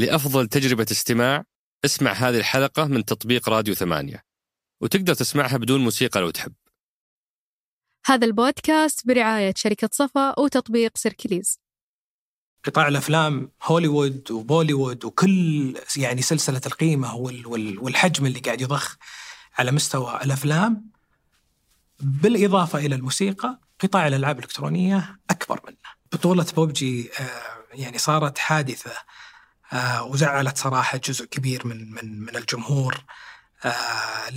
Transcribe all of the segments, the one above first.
لأفضل تجربة استماع اسمع هذه الحلقة من تطبيق راديو ثمانية. وتقدر تسمعها بدون موسيقى لو تحب. هذا البودكاست برعاية شركة صفا وتطبيق سيركليز. قطاع الأفلام هوليوود وبوليوود وكل يعني سلسلة القيمة وال وال والحجم اللي قاعد يضخ على مستوى الأفلام بالإضافة إلى الموسيقى قطاع الألعاب الإلكترونية أكبر منه. بطولة بوبجي آه، يعني صارت حادثة آه، وزعلت صراحة جزء كبير من من من الجمهور آه،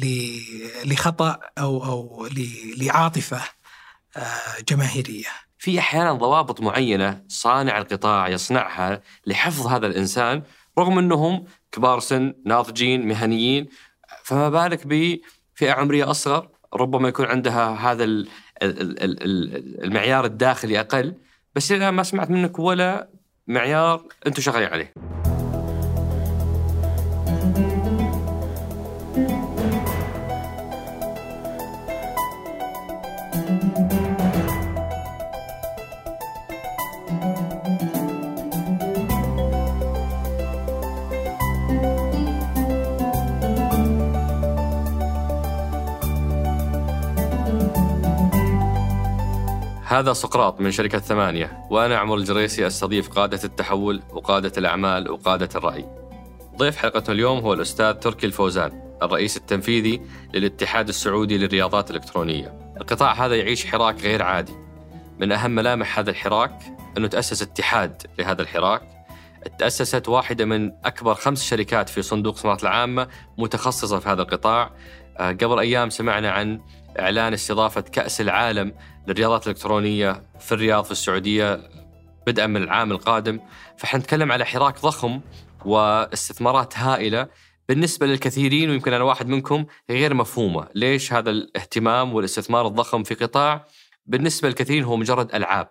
لخطأ أو أو لعاطفة جماهيرية. في أحيانا ضوابط معينة صانع القطاع يصنعها لحفظ هذا الإنسان رغم أنهم كبار سن ناضجين مهنيين فما بالك بفئة عمرية أصغر ربما يكون عندها هذا المعيار الداخلي أقل بس أنا ما سمعت منك ولا معيار أنتم شغالين عليه. هذا سقراط من شركة ثمانية وأنا عمر الجريسي أستضيف قادة التحول وقادة الأعمال وقادة الرأي. ضيف حلقتنا اليوم هو الأستاذ تركي الفوزان الرئيس التنفيذي للاتحاد السعودي للرياضات الإلكترونية. القطاع هذا يعيش حراك غير عادي. من أهم ملامح هذا الحراك أنه تأسس اتحاد لهذا الحراك. تأسست واحدة من أكبر خمس شركات في صندوق الصناعات العامة متخصصة في هذا القطاع. آه، قبل أيام سمعنا عن إعلان استضافة كأس العالم للرياضات الإلكترونية في الرياض في السعودية بدءا من العام القادم. فحنا نتكلم على حراك ضخم واستثمارات هائلة. بالنسبة للكثيرين ويمكن أنا واحد منكم غير مفهومة. ليش هذا الاهتمام والاستثمار الضخم في قطاع؟ بالنسبة للكثيرين هو مجرد ألعاب.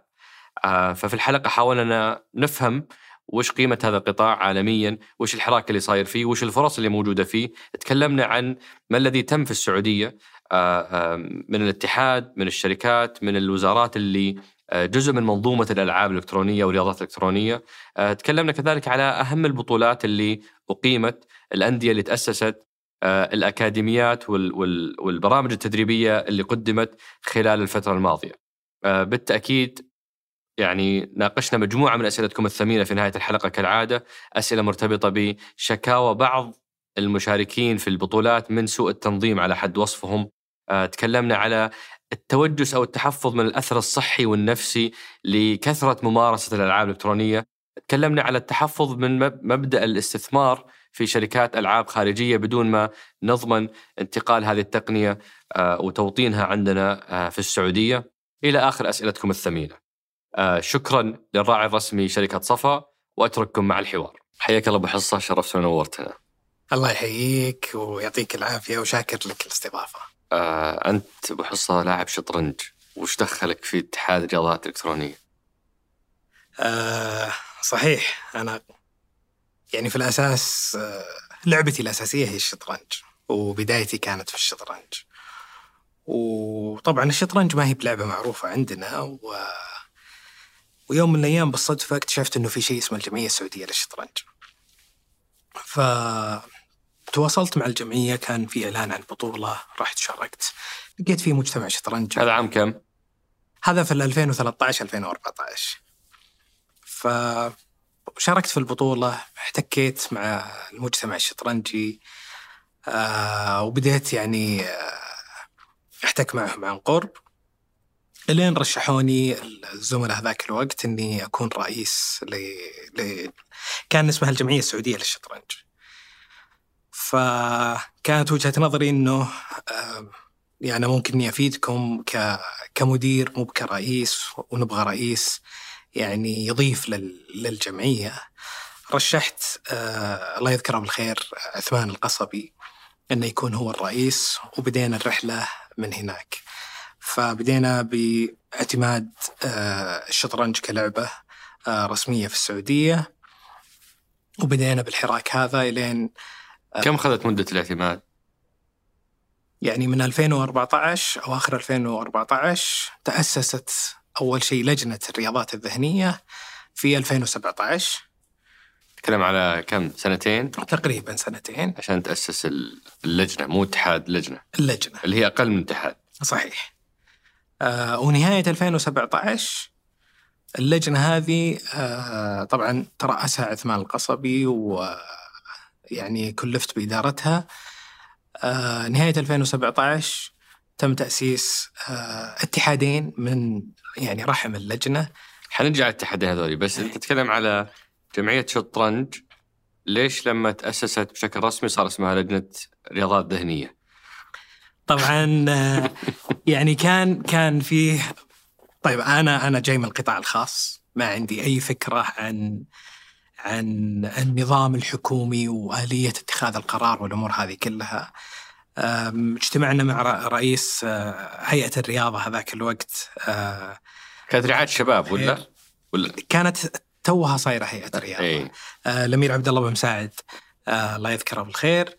آه، ففي الحلقة حاولنا نفهم وش قيمة هذا القطاع عالميا وش الحراك اللي صاير فيه وش الفرص اللي موجودة فيه. تكلمنا عن ما الذي تم في السعودية. من الاتحاد من الشركات من الوزارات اللي آه، جزء من منظومة الألعاب الإلكترونية والرياضات الإلكترونية. تكلمنا كذلك على أهم البطولات اللي أقيمت الأندية اللي تأسست الأكاديميات والبرامج التدريبية اللي قدمت خلال الفترة الماضية. بالتأكيد يعني ناقشنا مجموعة من أسئلتكم الثمينة في نهاية الحلقة كالعادة. أسئلة مرتبطة بشكاوى بعض المشاركين في البطولات من سوء التنظيم على حد وصفهم. آه، تكلمنا على التوجس أو التحفظ من الأثر الصحي والنفسي لكثرة ممارسة الألعاب الإلكترونية تكلمنا على التحفظ من مبدأ الاستثمار في شركات ألعاب خارجية بدون ما نضمن انتقال هذه التقنية آه، وتوطينها عندنا آه، في السعودية إلى آخر أسئلتكم الثمينة. شكرا للراعي الرسمي شركة صفا وأترككم مع الحوار. حياك الله أبو حصة شرفتنا ونورتنا. الله يحييك ويعطيك العافية وشاكر لك الاستضافة. آه أنت بحصة لاعب شطرنج، وش دخلك في اتحاد الرياضات الإلكترونية؟ آه صحيح أنا يعني في الأساس آه لعبتي الأساسية هي الشطرنج وبدايتي كانت في الشطرنج. وطبعا الشطرنج ما هي بلعبة معروفة عندنا و ويوم من الأيام بالصدفة اكتشفت إنه في شيء اسمه الجمعية السعودية للشطرنج. ف تواصلت مع الجمعية كان في إعلان عن بطولة رحت شاركت لقيت في مجتمع شطرنج هذا عام كم؟ هذا في 2013 2014 فشاركت في البطولة احتكيت مع المجتمع الشطرنجي آه وبديت يعني آه أحتك معهم عن قرب إلين رشحوني الزملاء هذاك الوقت إني أكون رئيس ل... ل... كان اسمها الجمعية السعودية للشطرنج. فكانت وجهة نظري إنه يعني ممكن إني أفيدكم. كمدير مو كرئيس ونبغى رئيس يعني يضيف لل... للجمعية. رشحت آه الله يذكره بالخير عثمان القصبي إنه يكون هو الرئيس وبدينا الرحلة من هناك. فبدينا باعتماد آه الشطرنج كلعبة آه رسمية في السعودية وبدينا بالحراك هذا إلين كم أخذت مدة الاعتماد؟ يعني من 2014 اواخر 2014 تأسست أول شيء لجنة الرياضات الذهنية في 2017 تتكلم على كم؟ سنتين؟ تقريبا سنتين. عشان تأسس اللجنة مو اتحاد لجنة. اللجنة. اللي هي أقل من اتحاد. صحيح. آه ونهاية 2017 اللجنة هذه آه طبعا ترأسها عثمان القصبي ويعني كلفت بإدارتها. آه نهاية 2017 تم تأسيس آه اتحادين من يعني رحم اللجنة. حنرجع الاتحادين هذولي بس أنت تتكلم على جمعية شطرنج. ليش لما تأسست بشكل رسمي صار اسمها لجنة رياضات ذهنية؟ طبعا آه، يعني كان كان فيه طيب أنا أنا جاي من القطاع الخاص. ما عندي أي فكرة عن عن النظام الحكومي وآلية اتخاذ القرار والأمور هذه كلها. اجتمعنا مع رئيس آه، هيئة الرياضة هذاك الوقت آه، كانت رعاية شباب ولا؟ ولا؟ كانت توها صايرة هيئة الرياضة. اي آه، الأمير عبد الله بن مساعد الله يذكره بالخير.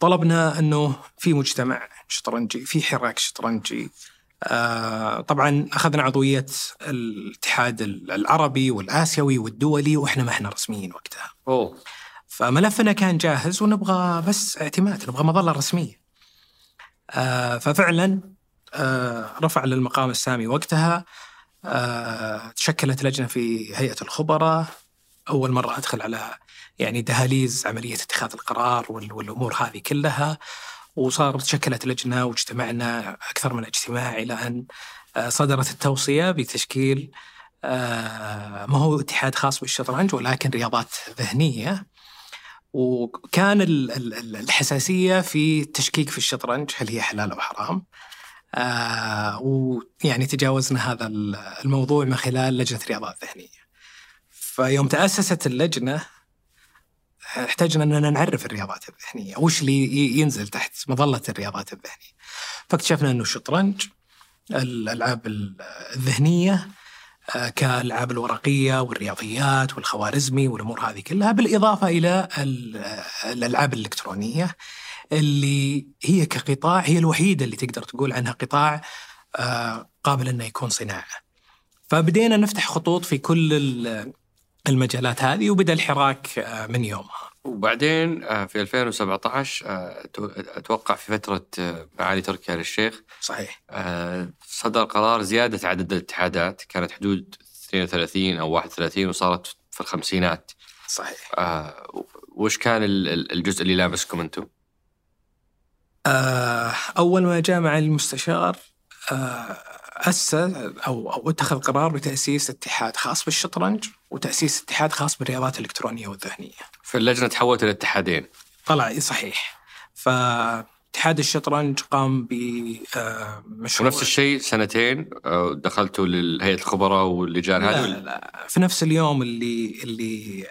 طلبنا أنه في مجتمع شطرنجي في حراك شطرنجي. آه، طبعا أخذنا عضوية الاتحاد العربي والآسيوي والدولي وإحنا ما إحنا رسميين وقتها. أوه. فملفنا كان جاهز ونبغى بس اعتماد نبغى مظلة رسمية. آه، ففعلا آه، رفع للمقام السامي وقتها. آه، تشكلت لجنة في هيئة الخبراء. أول مرة أدخل على يعني دهاليز عملية اتخاذ القرار وال- والأمور هذه كلها. وصارت تشكلت لجنة واجتمعنا أكثر من اجتماع إلى أن آه، صدرت التوصية بتشكيل آه، ما هو اتحاد خاص بالشطرنج ولكن رياضات ذهنية وكان ال- ال- ال- الحساسية في التشكيك في الشطرنج هل هي حلال أو حرام؟ آه ويعني تجاوزنا هذا ال- الموضوع من خلال لجنة رياضات ذهنية. فيوم تأسست اللجنة احتاجنا أننا نعرف الرياضات الذهنية، وش اللي ينزل تحت مظلة الرياضات الذهنية. فاكتشفنا أنه الشطرنج الألعاب ال- الذهنية آه، كالالعاب الورقية والرياضيات والخوارزمي والأمور هذه كلها بالإضافة إلى ال- الألعاب الإلكترونية اللي هي كقطاع هي الوحيدة اللي تقدر تقول عنها قطاع آه، قابل انه يكون صناعة. فبدينا نفتح خطوط في كل المجالات هذه وبدأ الحراك آه، من يومها. وبعدين آه، في 2017 آه، أتوقع في فترة معالي تركي آل الشيخ صحيح. صدر قرار زيادة عدد الاتحادات كانت حدود 32 أو 31 وصارت في الخمسينات صحيح. وش كان ال- ال- الجزء اللي لامسكم أنتم؟ أول ما جاء مع المستشار أسس أو أو اتخذ قرار بتأسيس اتحاد خاص بالشطرنج وتأسيس اتحاد خاص بالرياضات الإلكترونية والذهنية. فاللجنة تحولت إلى اتحادين طلع صحيح. فاتحاد الشطرنج قام بمشروع ونفس الشيء سنتين آه، دخلتوا لهيئة الخبراء واللجان هذه لا, لا في نفس اليوم اللي اللي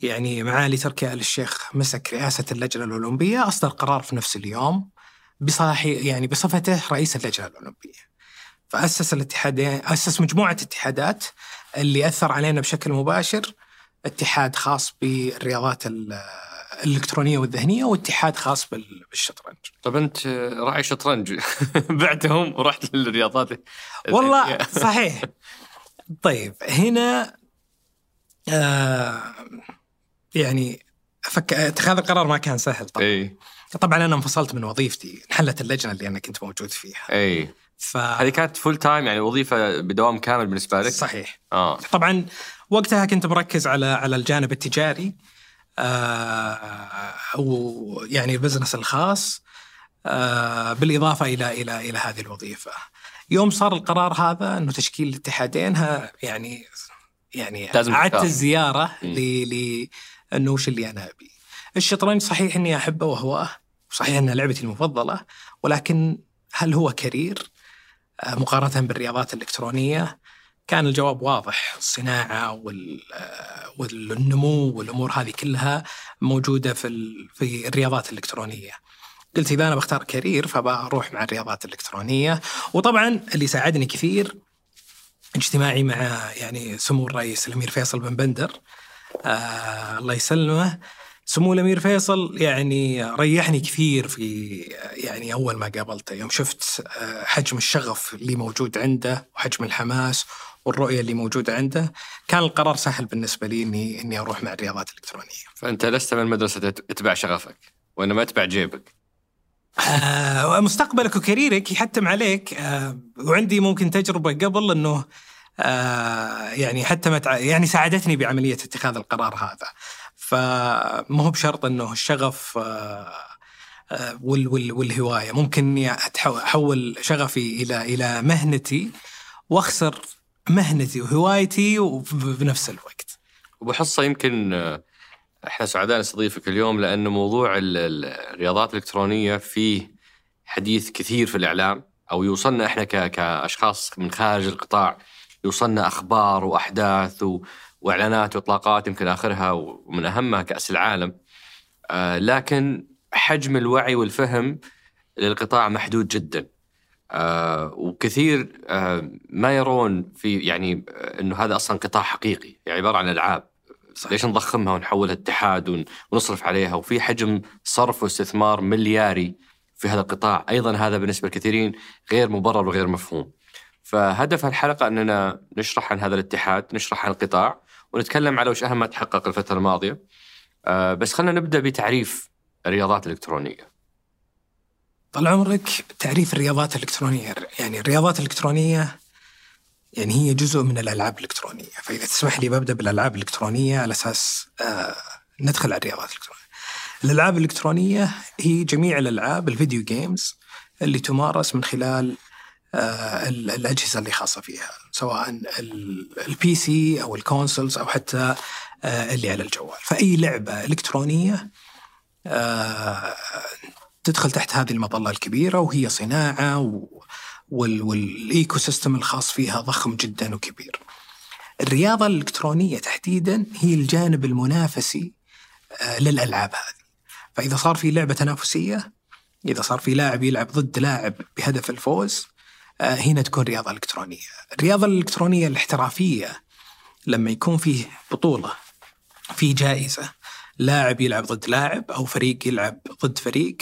يعني معالي تركي آل الشيخ مسك رئاسة اللجنة الأولمبية أصدر قرار في نفس اليوم بصاحي يعني بصفته رئيس اللجنة الأولمبية فأسس الاتحادين أسس مجموعة اتحادات اللي أثر علينا بشكل مباشر. اتحاد خاص بالرياضات ال- الإلكترونية والذهنية واتحاد خاص بال- بالشطرنج. طب أنت راعي شطرنج؟ بعتهم ورحت للرياضات والله صحيح. طيب هنا آه يعني فك... اتخاذ القرار ما كان سهل طبعا. اي طبعا أنا انفصلت من وظيفتي انحلت اللجنة اللي أنا كنت موجود فيها. أي ف هذه كانت full time يعني وظيفة بدوام كامل بالنسبة لك؟ صحيح آه طبعا وقتها كنت مركز على على الجانب التجاري آه ويعني ال business الخاص آه بالإضافة إلى إلى إلى هذه الوظيفة. يوم صار القرار هذا إنه تشكيل الاتحادين يعني يعني أعدت. الزيارة. ل ل انه وش اللي أنا أبي. الشطرنج صحيح إني أحبه وهواه وصحيح إنها لعبتي المفضلة ولكن هل هو career مقارنة بالرياضات الإلكترونية؟ كان الجواب واضح آه، والنمو والأمور هذه كلها موجودة في في الرياضات الإلكترونية. قلت إذا أنا بختار career فبروح مع الرياضات الإلكترونية وطبعا اللي ساعدني كثير اجتماعي مع يعني سمو الرئيس الأمير فيصل بن بندر آه الله يسلمه سمو الأمير فيصل يعني ريحني كثير في يعني أول ما قابلته يوم شفت آه، حجم الشغف اللي موجود عنده وحجم الحماس والرؤية اللي موجودة عنده كان القرار سهل بالنسبة لي إني إني أروح مع الرياضات الإلكترونية. فأنت لست من مدرسة اتبع شغفك وإنما أتبع جيبك. آه مستقبلك وكاريرك يحتم عليك آه وعندي ممكن تجربة قبل إنه آه يعني حتى متع... يعني ساعدتني بعملية اتخاذ القرار هذا. فما هو بشرط إنه الشغف آه آه وال وال والهواية ممكن إني أحول شغفي إلى إلى مهنتي وأخسر مهنتي وهوايتي بنفس الوقت. ابو حصه يمكن آه، إحنا سعداء نستضيفك اليوم لأن موضوع الرياضات الإلكترونية فيه حديث كثير في الإعلام أو يوصلنا إحنا كأشخاص من خارج القطاع يوصلنا أخبار وأحداث وإعلانات وإطلاقات يمكن آخرها ومن أهمها كأس العالم. آه لكن حجم الوعي والفهم للقطاع محدود جدا. آه وكثير آه ما يرون في يعني إنه هذا أصلا قطاع حقيقي. يعني عبارة عن ألعاب. صحيح. ليش نضخمها ونحولها اتحاد ونصرف عليها؟ وفي حجم صرف واستثمار ملياري في هذا القطاع. أيضا هذا بالنسبة لكثيرين غير مبرر وغير مفهوم. فهدف الحلقة أننا نشرح عن هذا الاتحاد نشرح عن القطاع ونتكلم على وش أهم ما تحقق الفترة الماضية. آه بس خلينا نبدأ بتعريف الرياضات الإلكترونية. طال عمرك تعريف الرياضات الإلكترونية يعني الرياضات الإلكترونية يعني هي جزء من الألعاب الإلكترونية. فإذا تسمح لي ببدأ بالألعاب الإلكترونية على أساس آه ندخل على الرياضات الإلكترونية. الألعاب الإلكترونية هي جميع الألعاب ال video games اللي تمارس من خلال الأجهزة اللي خاصة فيها سواء ال PC أو ال consoles أو حتى آه اللي على الجوال فأي لعبة إلكترونية آه تدخل تحت هذه المظلة الكبيرة وهي صناعة وال ecosystem الخاص فيها ضخم جدا وكبير. الرياضة الإلكترونية تحديدا هي الجانب المنافسي آه، للألعاب هذه. فإذا صار في لعبة تنافسية إذا صار في لاعب يلعب ضد لاعب بهدف الفوز آه، هنا تكون رياضة إلكترونية. الرياضة الإلكترونية الاحترافية لما يكون فيه بطولة في جائزة لاعب يلعب ضد لاعب أو فريق يلعب ضد فريق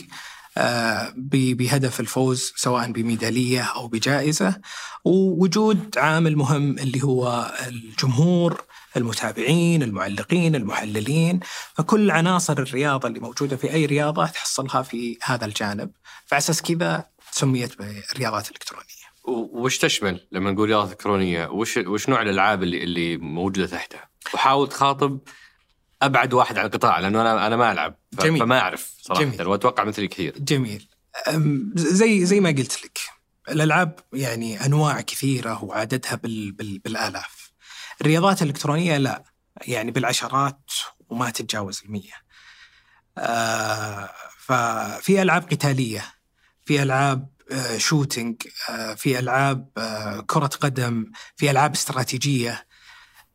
آه، بهدف الفوز سواء بميدالية أو بجائزة. ووجود عامل مهم اللي هو الجمهور المتابعين المعلقين المحللين. فكل عناصر الرياضة اللي موجودة في أي رياضة تحصلها في هذا الجانب. فعلى أساس كذا سميت بالرياضات الالكترونيه وش تشمل لما نقول رياضه الكترونيه وش وش نوع الألعاب اللي اللي موجودة تحتها وحاول تخاطب أبعد واحد عن القطاع لأنه أنا أنا ما ألعب جميل. فما أعرف صراحة. جميل. وأتوقع مثلي كثير. جميل. زي زي ما قلت لك الألعاب يعني أنواع كثيرة وعددها بال بال بالآلاف. الرياضات الإلكترونية لا يعني بالعشرات وما تتجاوز المية. آه ففي ألعاب قتالية في ألعاب شوتينج آه في ألعاب آه كرة قدم في ألعاب استراتيجية.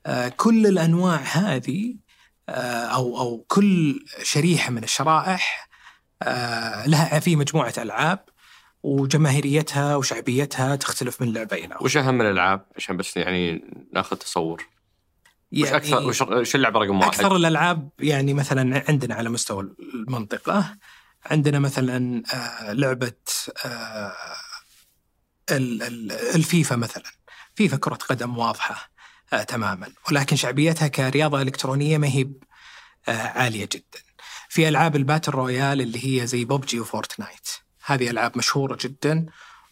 آه كل الأنواع هذه آه، أو أو كل شريحة من الشرائح آه، لها في مجموعة ألعاب وجماهيريتها وشعبيتها تختلف من لعبه إلى وش أهم الألعاب؟ عشان بس يعني ناخذ تصور. يعني وش أكثر وش اللعبة رقم واحد؟ أكثر الألعاب يعني مثلا عندنا على مستوى المنطقة عندنا مثلا آه، لعبة الفيفا مثلا. فيفا كرة قدم واضحة آه تماما. ولكن شعبيتها كرياضة إلكترونية ما هي آه عالية جدا. في ألعاب ال battle royale اللي هي زي بوبجي وفورتنايت. هذه ألعاب مشهورة جدا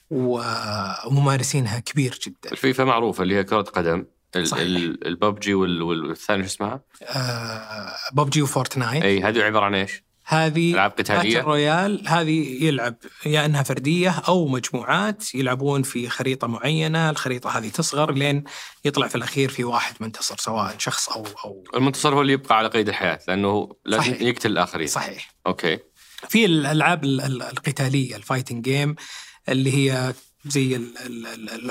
وممارسينها كبير جدا. الفيفا معروفة اللي هي كرة قدم. الببجي والثاني شو اسمها؟ آه ببجي وفورتنايت. أي هذه عبارة عن إيش؟ هذه العاب قتالية؟ royale هذه يلعب يا إنها فردية أو مجموعات يلعبون في خريطة معينة، الخريطة هذه تصغر لين يطلع في الأخير في واحد منتصر سواء شخص أو أو المنتصر هو اللي يبقى على قيد الحياة لأنه لازم صحيح. يقتل الآخرين. صحيح. okay. في الألعاب القتالية ال fighting game اللي هي زي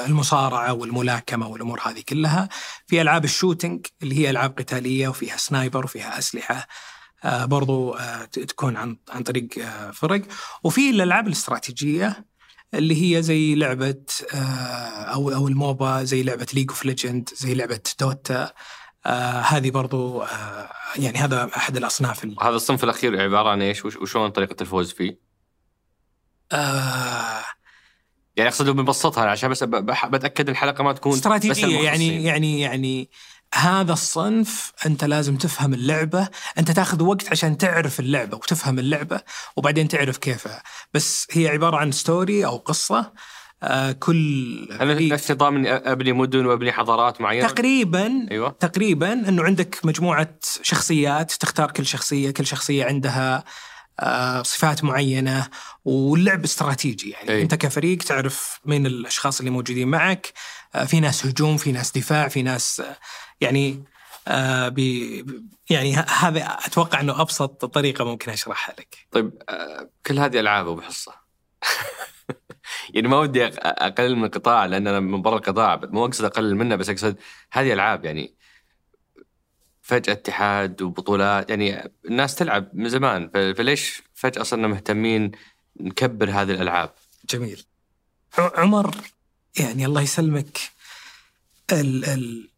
المصارعة والملاكمة والأمور هذه كلها. في ألعاب ال shooting اللي هي ألعاب قتالية وفيها sniper وفيها أسلحة. برضو آه، تكون عن عن طريق آه، فرق وفي الألعاب الاستراتيجية اللي هي زي لعبة أو أو ال MOBA زي لعبة League of Legends زي لعبة Dota هذه برضو يعني هذا أحد الأصناف هذا الصنف الأخير عبارة عن إيش وشلون طريقة الفوز فيه؟ آه يعني أقصد بنبسطها عشان بس بتأكد الحلقة ما تكون استراتيجية. يعني يعني يعني هذا الصنف أنت لازم تفهم اللعبة، أنت تاخذ وقت عشان تعرف اللعبة وتفهم اللعبة وبعدين تعرف كيفها، بس هي عبارة عن ستوري أو قصة آه كل هل نفس نظام إني أبني مدن وأبني حضارات معينة؟ تقريبا أيوه تقريبا إنه عندك مجموعة شخصيات تختار كل شخصية، كل شخصية عندها آه، صفات معينة واللعب استراتيجي يعني أي. أنت كفريق تعرف مين الأشخاص اللي موجودين معك في ناس هجوم في ناس دفاع في ناس آه، يعني آه، بي يعني هذا أتوقع إنه أبسط طريقة ممكن أشرحها لك. طيب آه، كل هذه ألعاب أبو حصة. يعني ما ودي أقلل من القطاع لأن أنا من برا القطاع مو أقصد أقلل منه بس أقصد هذه ألعاب يعني فجأة اتحاد وبطولات يعني الناس تلعب من زمان فليش فجأة صرنا مهتمين نكبر هذه الألعاب؟ جميل. عمر يعني الله يسلمك. ال ال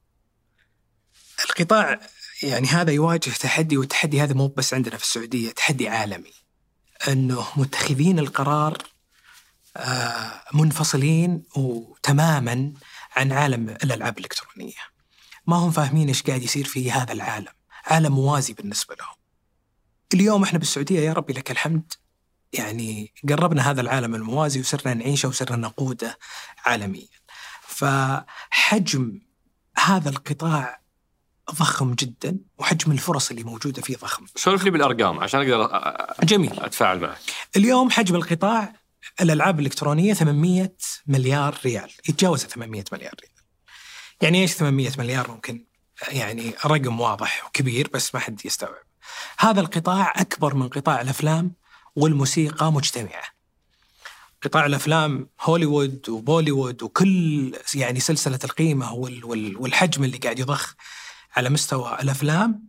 القطاع يعني هذا يواجه تحدي والتحدي هذا مو بس عندنا في السعودية تحدي عالمي. أنه متخذين القرار آه، منفصلين وتماما عن عالم الألعاب الإلكترونية. ما هم فاهمين إيش قاعد يصير في هذا العالم. عالم موازي بالنسبة لهم. اليوم إحنا بالسعودية يا ربي لك الحمد. يعني قربنا هذا العالم الموازي وصرنا نعيشه وصرنا نقوده عالميا. فحجم هذا القطاع ضخم جدا وحجم الفرص اللي موجودة فيه ضخم. سولف لي بالأرقام عشان أقدر أ- جميل. أتفاعل معك. اليوم حجم القطاع الألعاب الإلكترونية 800 مليار ريال. يتجاوز 800 مليار ريال. يعني إيش 800 مليار؟ ممكن يعني رقم واضح وكبير بس ما حد يستوعب. هذا القطاع أكبر من قطاع الأفلام والموسيقى مجتمعة قطاع الأفلام هوليوود وبوليوود وكل يعني سلسلة القيمة وال- وال- والحجم اللي قاعد يضخ على مستوى الأفلام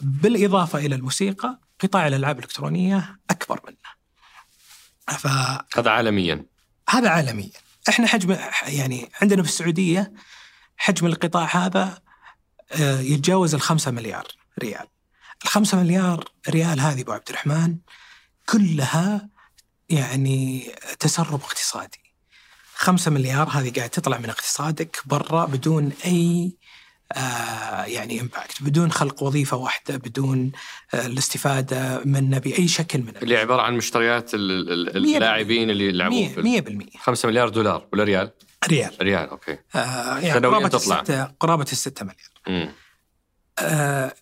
بالإضافة إلى الموسيقى قطاع الألعاب الإلكترونية أكبر منه. فهذا هذا عالميا عالميا. إحنا حجم يعني عندنا في السعودية حجم القطاع هذا آه، يتجاوز الخمسة مليار ريال. الخمسة مليار ريال هذه أبو عبد الرحمن كلها يعني تسرب اقتصادي. خمسة مليار هذه قاعد تطلع من اقتصادك برا بدون أي آه يعني امباكت بدون خلق وظيفة واحدة بدون آه الاستفادة منه بأي شكل من اللي عبارة عن مشتريات اللاعبين اللي يلعبون في مية بالمية. 5 مليار دولار ولا ريال؟ ريال. ريال أوكي. آه يعني قرابة تطلع. الستة قرابة الستة مليار. آه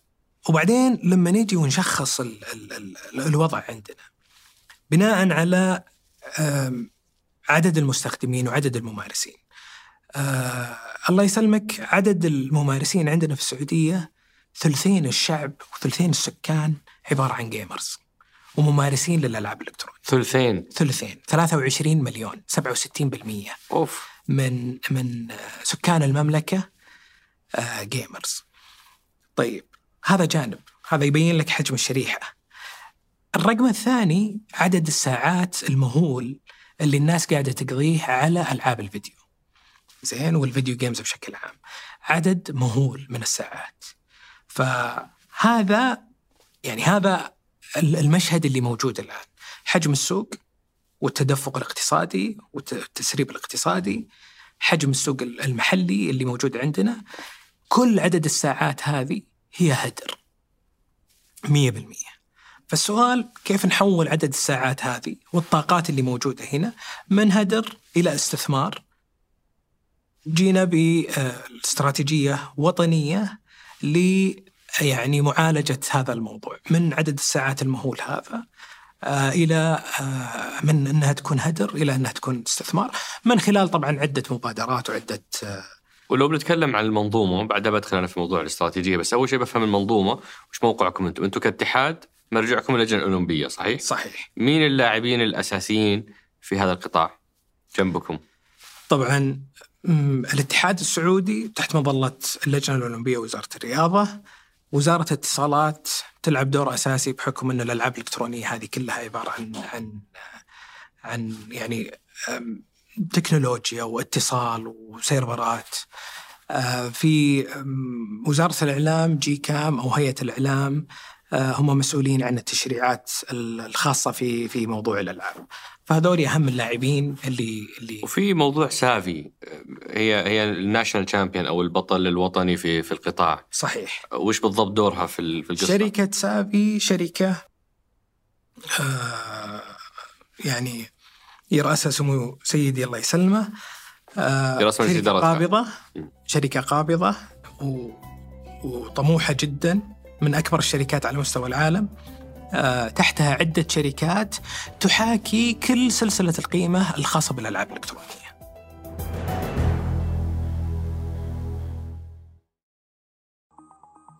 وبعدين لما نجي ونشخص ال ال ال الوضع عندنا بناء على عدد المستخدمين وعدد الممارسين. آه الله يسلمك عدد الممارسين عندنا في السعودية ثلثين الشعب وثلثين السكان عبارة عن gamers وممارسين للألعاب الإلكترونية. ثلثين؟ ثلثين. 23 مليون. 67% of. من من آه، سكان المملكة آه، gamers. طيب هذا جانب. هذا يبين لك حجم الشريحة. الرقم الثاني عدد الساعات المهول اللي الناس قاعدة تقضيه على ألعاب الفيديو. زين والفيديو جيمز بشكل عام. عدد مهول من الساعات. فهذا يعني هذا المشهد اللي موجود الآن. حجم السوق والتدفق الاقتصادي والتسريب الاقتصادي حجم السوق المحلي اللي موجود عندنا كل عدد الساعات هذه هي هدر مية بالمية فالسؤال كيف نحول عدد الساعات هذه والطاقات اللي موجودة هنا من هدر إلى استثمار؟ جينا باستراتيجية وطنية ل يعني معالجة هذا الموضوع. من عدد الساعات المهول هذا آه، إلى آه، من إنها تكون هدر إلى إنها تكون استثمار. من خلال طبعا عدة مبادرات وعدة آه، ولو بنتكلم عن المنظومة بعدها بدخل أنا في موضوع الاستراتيجية بس أول شيء بفهم المنظومة وش موقعكم أنتم؟ أنتم كاتحاد مرجعكم اللجنه الاولمبيه صحيح؟ صحيح مين اللاعبين الأساسيين في هذا القطاع جنبكم؟ طبعا الاتحاد السعودي تحت مظلة اللجنة الأولمبية ووزاره الرياضة وزارة الاتصالات تلعب دور أساسي بحكم أن الألعاب الإلكترونية هذه كلها عبارة عن عن عن يعني تكنولوجيا واتصال وسيرفرات آه، في وزارة الإعلام GCAM أو هيئة الإعلام هم مسؤولين عن التشريعات الخاصة في في موضوع الألعاب. فهذول أهم اللاعبين اللي اللي وفي موضوع سافي. هي هي ال national champion أو البطل الوطني في في القطاع. صحيح. وش بالضبط دورها في في القصة؟ شركة سافي شركة آه يعني يرأسها سمو سيدي الله يسلمه. آه يرأس شركة قابضة. شركة قابضة و... وطموحة جدا. من أكبر الشركات على مستوى العالم. آه تحتها عدة شركات تحاكي كل سلسلة القيمة الخاصة بالألعاب الإلكترونية.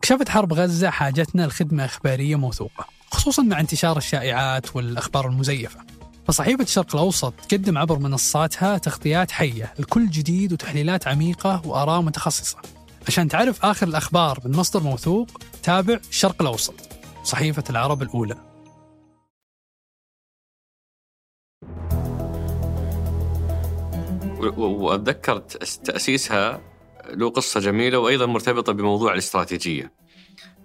كشفت حرب غزة حاجتنا لخدمة إخبارية موثوقة خصوصا مع انتشار الشائعات والأخبار المزيفة. فصحيفة الشرق الأوسط تقدم عبر منصاتها تغطيات حية لكل جديد وتحليلات عميقة وآراء متخصصة. عشان تعرف آخر الأخبار من مصدر موثوق تابع الشرق الأوسط صحيفة العرب الأولى. وأتذكر تأسيسها له قصة جميلة وأيضا مرتبطة بموضوع الاستراتيجية.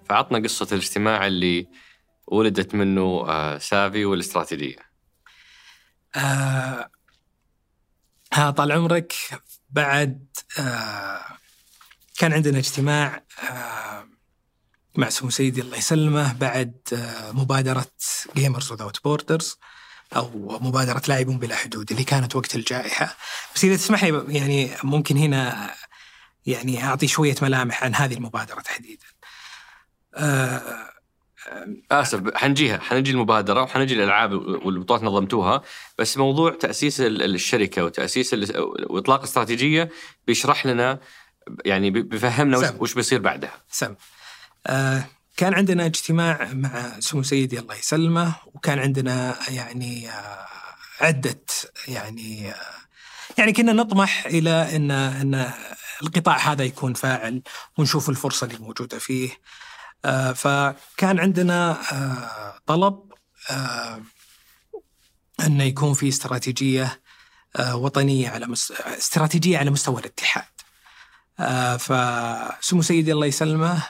فعطنا قصة الاجتماع اللي ولدت منه آه، سافي والاستراتيجية. آه, آه طال عمرك بعد آه كان عندنا اجتماع آه مع سمو سيدي الله يسلمه بعد آه مبادرة Gamers Without Borders أو مبادرة لاعبون بلا حدود اللي كانت وقت الجائحة. بس إذا تسمح لي يعني ممكن هنا يعني أعطي شوية ملامح عن هذه المبادرة تحديدا. آه آسف حنجيها حنجي المبادرة وحنجي الألعاب والبطولات نظمتوها بس موضوع تأسيس الشركة وتأسيس وإطلاق استراتيجية بيشرح لنا يعني بيفهمنا سم. وش بيصير بعدها. سم. آه كان عندنا اجتماع مع سمو سيدي الله يسلمه وكان عندنا يعني آه عدة يعني آه يعني كنا نطمح إلى ان إن القطاع هذا يكون فاعل ونشوف الفرصة اللي موجودة فيه. آه، فكان عندنا آه، طلب آه، أن يكون في استراتيجية وطنية على مس... استراتيجية على مستوى الاتحاد فسمو سيدي الله يسلمه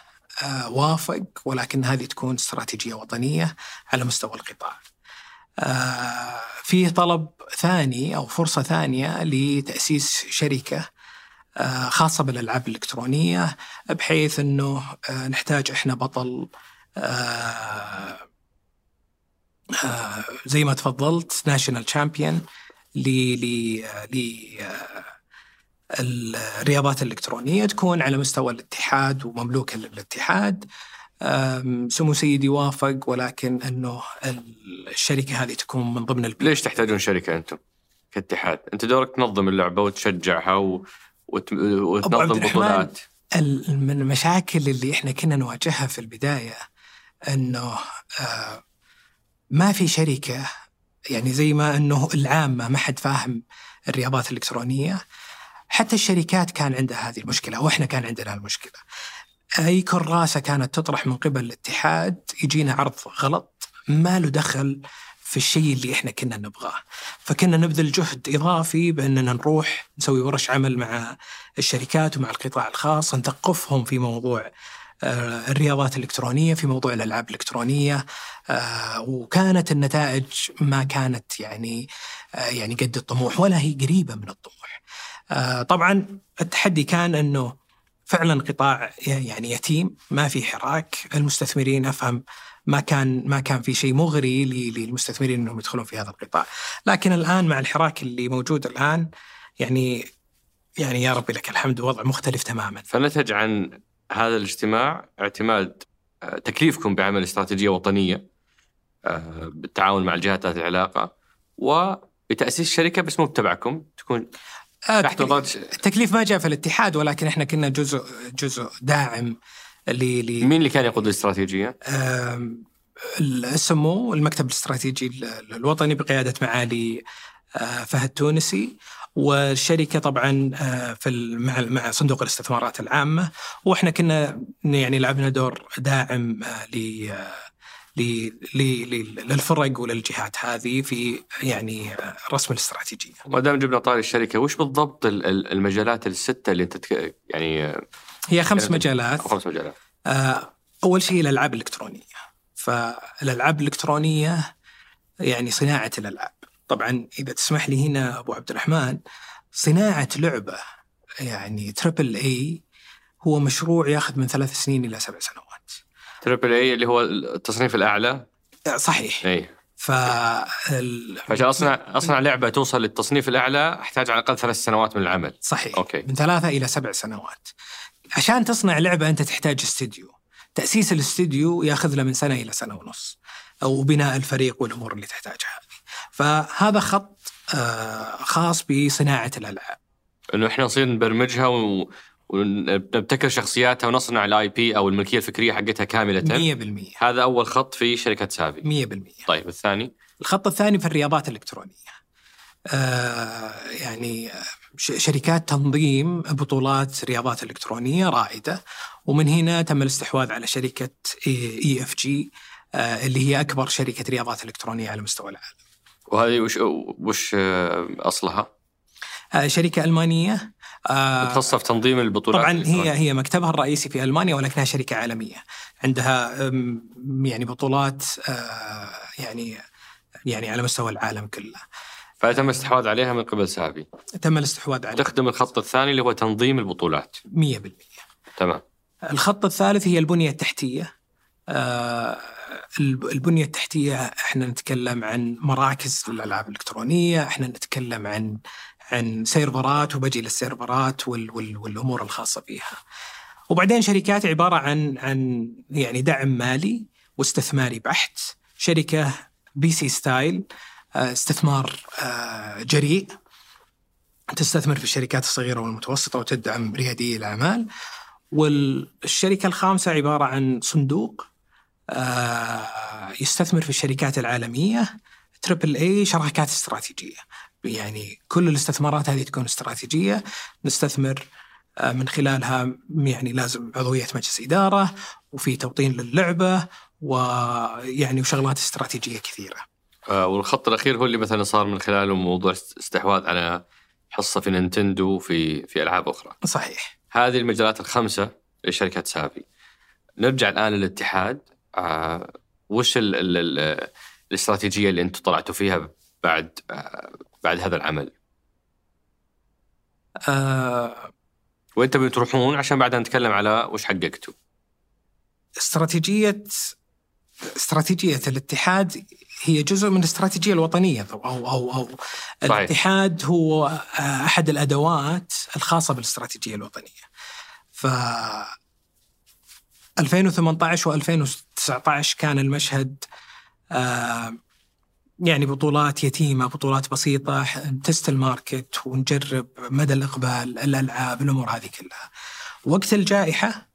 وافق ولكن هذه تكون استراتيجية وطنية على مستوى القطاع. فيه طلب ثاني أو فرصة ثانية لتأسيس شركة آه، خاصة بالألعاب الإلكترونية بحيث أنه آه، نحتاج إحنا بطل آه، زي ما تفضلت ناشونال تشامبيون الرياضات الإلكترونية تكون على مستوى الاتحاد ومملوكة للاتحاد سمو سيدي وافق ولكن أنه الشركة هذه تكون من ضمن البيت. ليش تحتاجون شركة أنتم كاتحاد؟ أنت دورك تنظم اللعبة وتشجعها و... وتنظم بطولات من المشاكل اللي إحنا كنا نواجهها في البداية إنه ما في شركة يعني زي ما إنه العامة ما حد فاهم الرياضات الإلكترونية حتى الشركات كان عندها هذه المشكلة وإحنا كان عندنا المشكلة. اي كراسه كانت تطرح من قبل الاتحاد يجينا عرض غلط ما له دخل في الشيء اللي إحنا كنا نبغاه فكنا نبذل جهد إضافي بأننا نروح نسوي ورش عمل مع الشركات ومع القطاع الخاص نثقفهم في موضوع آه، الرياضات الإلكترونية في موضوع الألعاب الإلكترونية آه، وكانت النتائج ما كانت يعني آه، يعني قد الطموح ولا هي قريبة من الطموح. طبعا التحدي كان إنه فعلا قطاع يعني يتيم ما في حراك المستثمرين أفهم ما كان ما كان في شيء مغري للمستثمرين إنهم يدخلون في هذا القطاع، لكن الآن مع الحراك اللي موجود الآن يعني يعني يا ربي لك الحمد وضع مختلف تماما. فنتج عن هذا الاجتماع اعتماد آه، تكليفكم بعمل استراتيجية وطنية آه، بالتعاون مع الجهات ذات العلاقة وبتأسيس شركة بس مو بتبعكم تكون آه التكليف ما جاء في الاتحاد ولكن إحنا كنا جزء جزء داعم اللي مين اللي كان يقود الاستراتيجية؟ السمو المكتب الاستراتيجي الوطني بقيادة معالي آه، فهد تونسي والشركة طبعا آه، في مع مع صندوق الاستثمارات العامة وإحنا كنا يعني لعبنا دور داعم ل للفرق وللجهات هذه في يعني رسم الاستراتيجية. ما دام جبنا طاري الشركة وش بالضبط المجالات الستة اللي انت يعني هي خمس مجالات. خمس مجالات. آه، أول شيء الألعاب الإلكترونية. فالألعاب الإلكترونية يعني صناعة الألعاب. طبعا إذا تسمح لي هنا أبو عبد الرحمن صناعة لعبة يعني triple A هو مشروع ياخذ من ثلاث سنين إلى سبع سنوات. triple A اللي هو التصنيف الأعلى؟ صحيح. اي ف عشان اصنع أصنع لعبة توصل للتصنيف الأعلى أحتاج على الأقل ثلاث سنوات من العمل. صحيح. okay. من ثلاثة إلى سبع سنوات. عشان تصنع لعبة أنت تحتاج استديو. تأسيس الاستديو يأخذ له من سنة إلى سنة ونص أو بناء الفريق والأمور اللي تحتاجها. فهذا خط آه، خاص بصناعة الألعاب. إنه إحنا نصير نبرمجها و... ونبتكر شخصياتها ونصنع ال IP أو الملكية الفكرية حقتها كاملة. 100% هذا أول خط في شركة سافي. 100% طيب الثاني؟ الخط الثاني في الرياضات الإلكترونية. آه يعني ش- شركات تنظيم بطولات رياضات إلكترونية رائدة. ومن هنا تم الاستحواذ على شركة إي إف جي اللي هي أكبر شركة رياضات إلكترونية على مستوى العالم. وهذه وش وش آه، أصلها؟ آه شركة ألمانية. آه متخصصة في تنظيم البطولات طبعا هي الإلكترونية. هي مكتبها الرئيسي في ألمانيا ولكنها شركة عالمية. عندها يعني بطولات آه، يعني يعني على مستوى العالم كله. فتم الاستحواذ عليها من قبل سافي تم الاستحواذ عليها. تخدم الخط الثاني اللي هو تنظيم البطولات. 100% تمام. الخط الثالث هي البنية التحتية. آه، الب- البنية التحتية إحنا نتكلم عن مراكز للالعاب الإلكترونية إحنا نتكلم عن عن سيرفرات وبجي للسيرفرات وال وال والأمور الخاصة فيها وبعدين شركات عبارة عن عن يعني دعم مالي واستثماري بحت. شركة VC style آه، استثمار آه، جريء. تستثمر في الشركات الصغيرة والمتوسطة وتدعم ريادي الأعمال. والشركة الخامسة عبارة عن صندوق آه، يستثمر في الشركات العالمية. triple A شراكات استراتيجية. يعني كل الاستثمارات هذه تكون استراتيجية نستثمر آه، من خلالها يعني لازم عضوية مجلس إدارة وفي توطين للعبة ويعني وشغلات استراتيجية كثيرة. آه، والخط الأخير هو اللي مثلا صار من خلاله موضوع است- استحواذ على حصة في نينتندو في في ألعاب أخرى. صحيح. هذه المجالات الخمسة لشركة سافي. نرجع الآن للاتحاد آه، وش ال ال ال الاستراتيجية اللي أنتم طلعتوا فيها بعد بعد هذا العمل؟ آه، وين تبون تروحون عشان بعدها نتكلم على وش حققتوا؟ استراتيجية استراتيجية الاتحاد هي جزء من الاستراتيجية الوطنية أو أو أو, أو صحيح. الاتحاد هو آه، أحد الأدوات الخاصة بالاستراتيجية الوطنية. ف 2018 و2019 كان المشهد آه، يعني بطولات يتيمة، بطولات بسيطة، تست الماركت ونجرب مدى الإقبال، الألعاب، الأمور هذه كلها. وقت الجائحة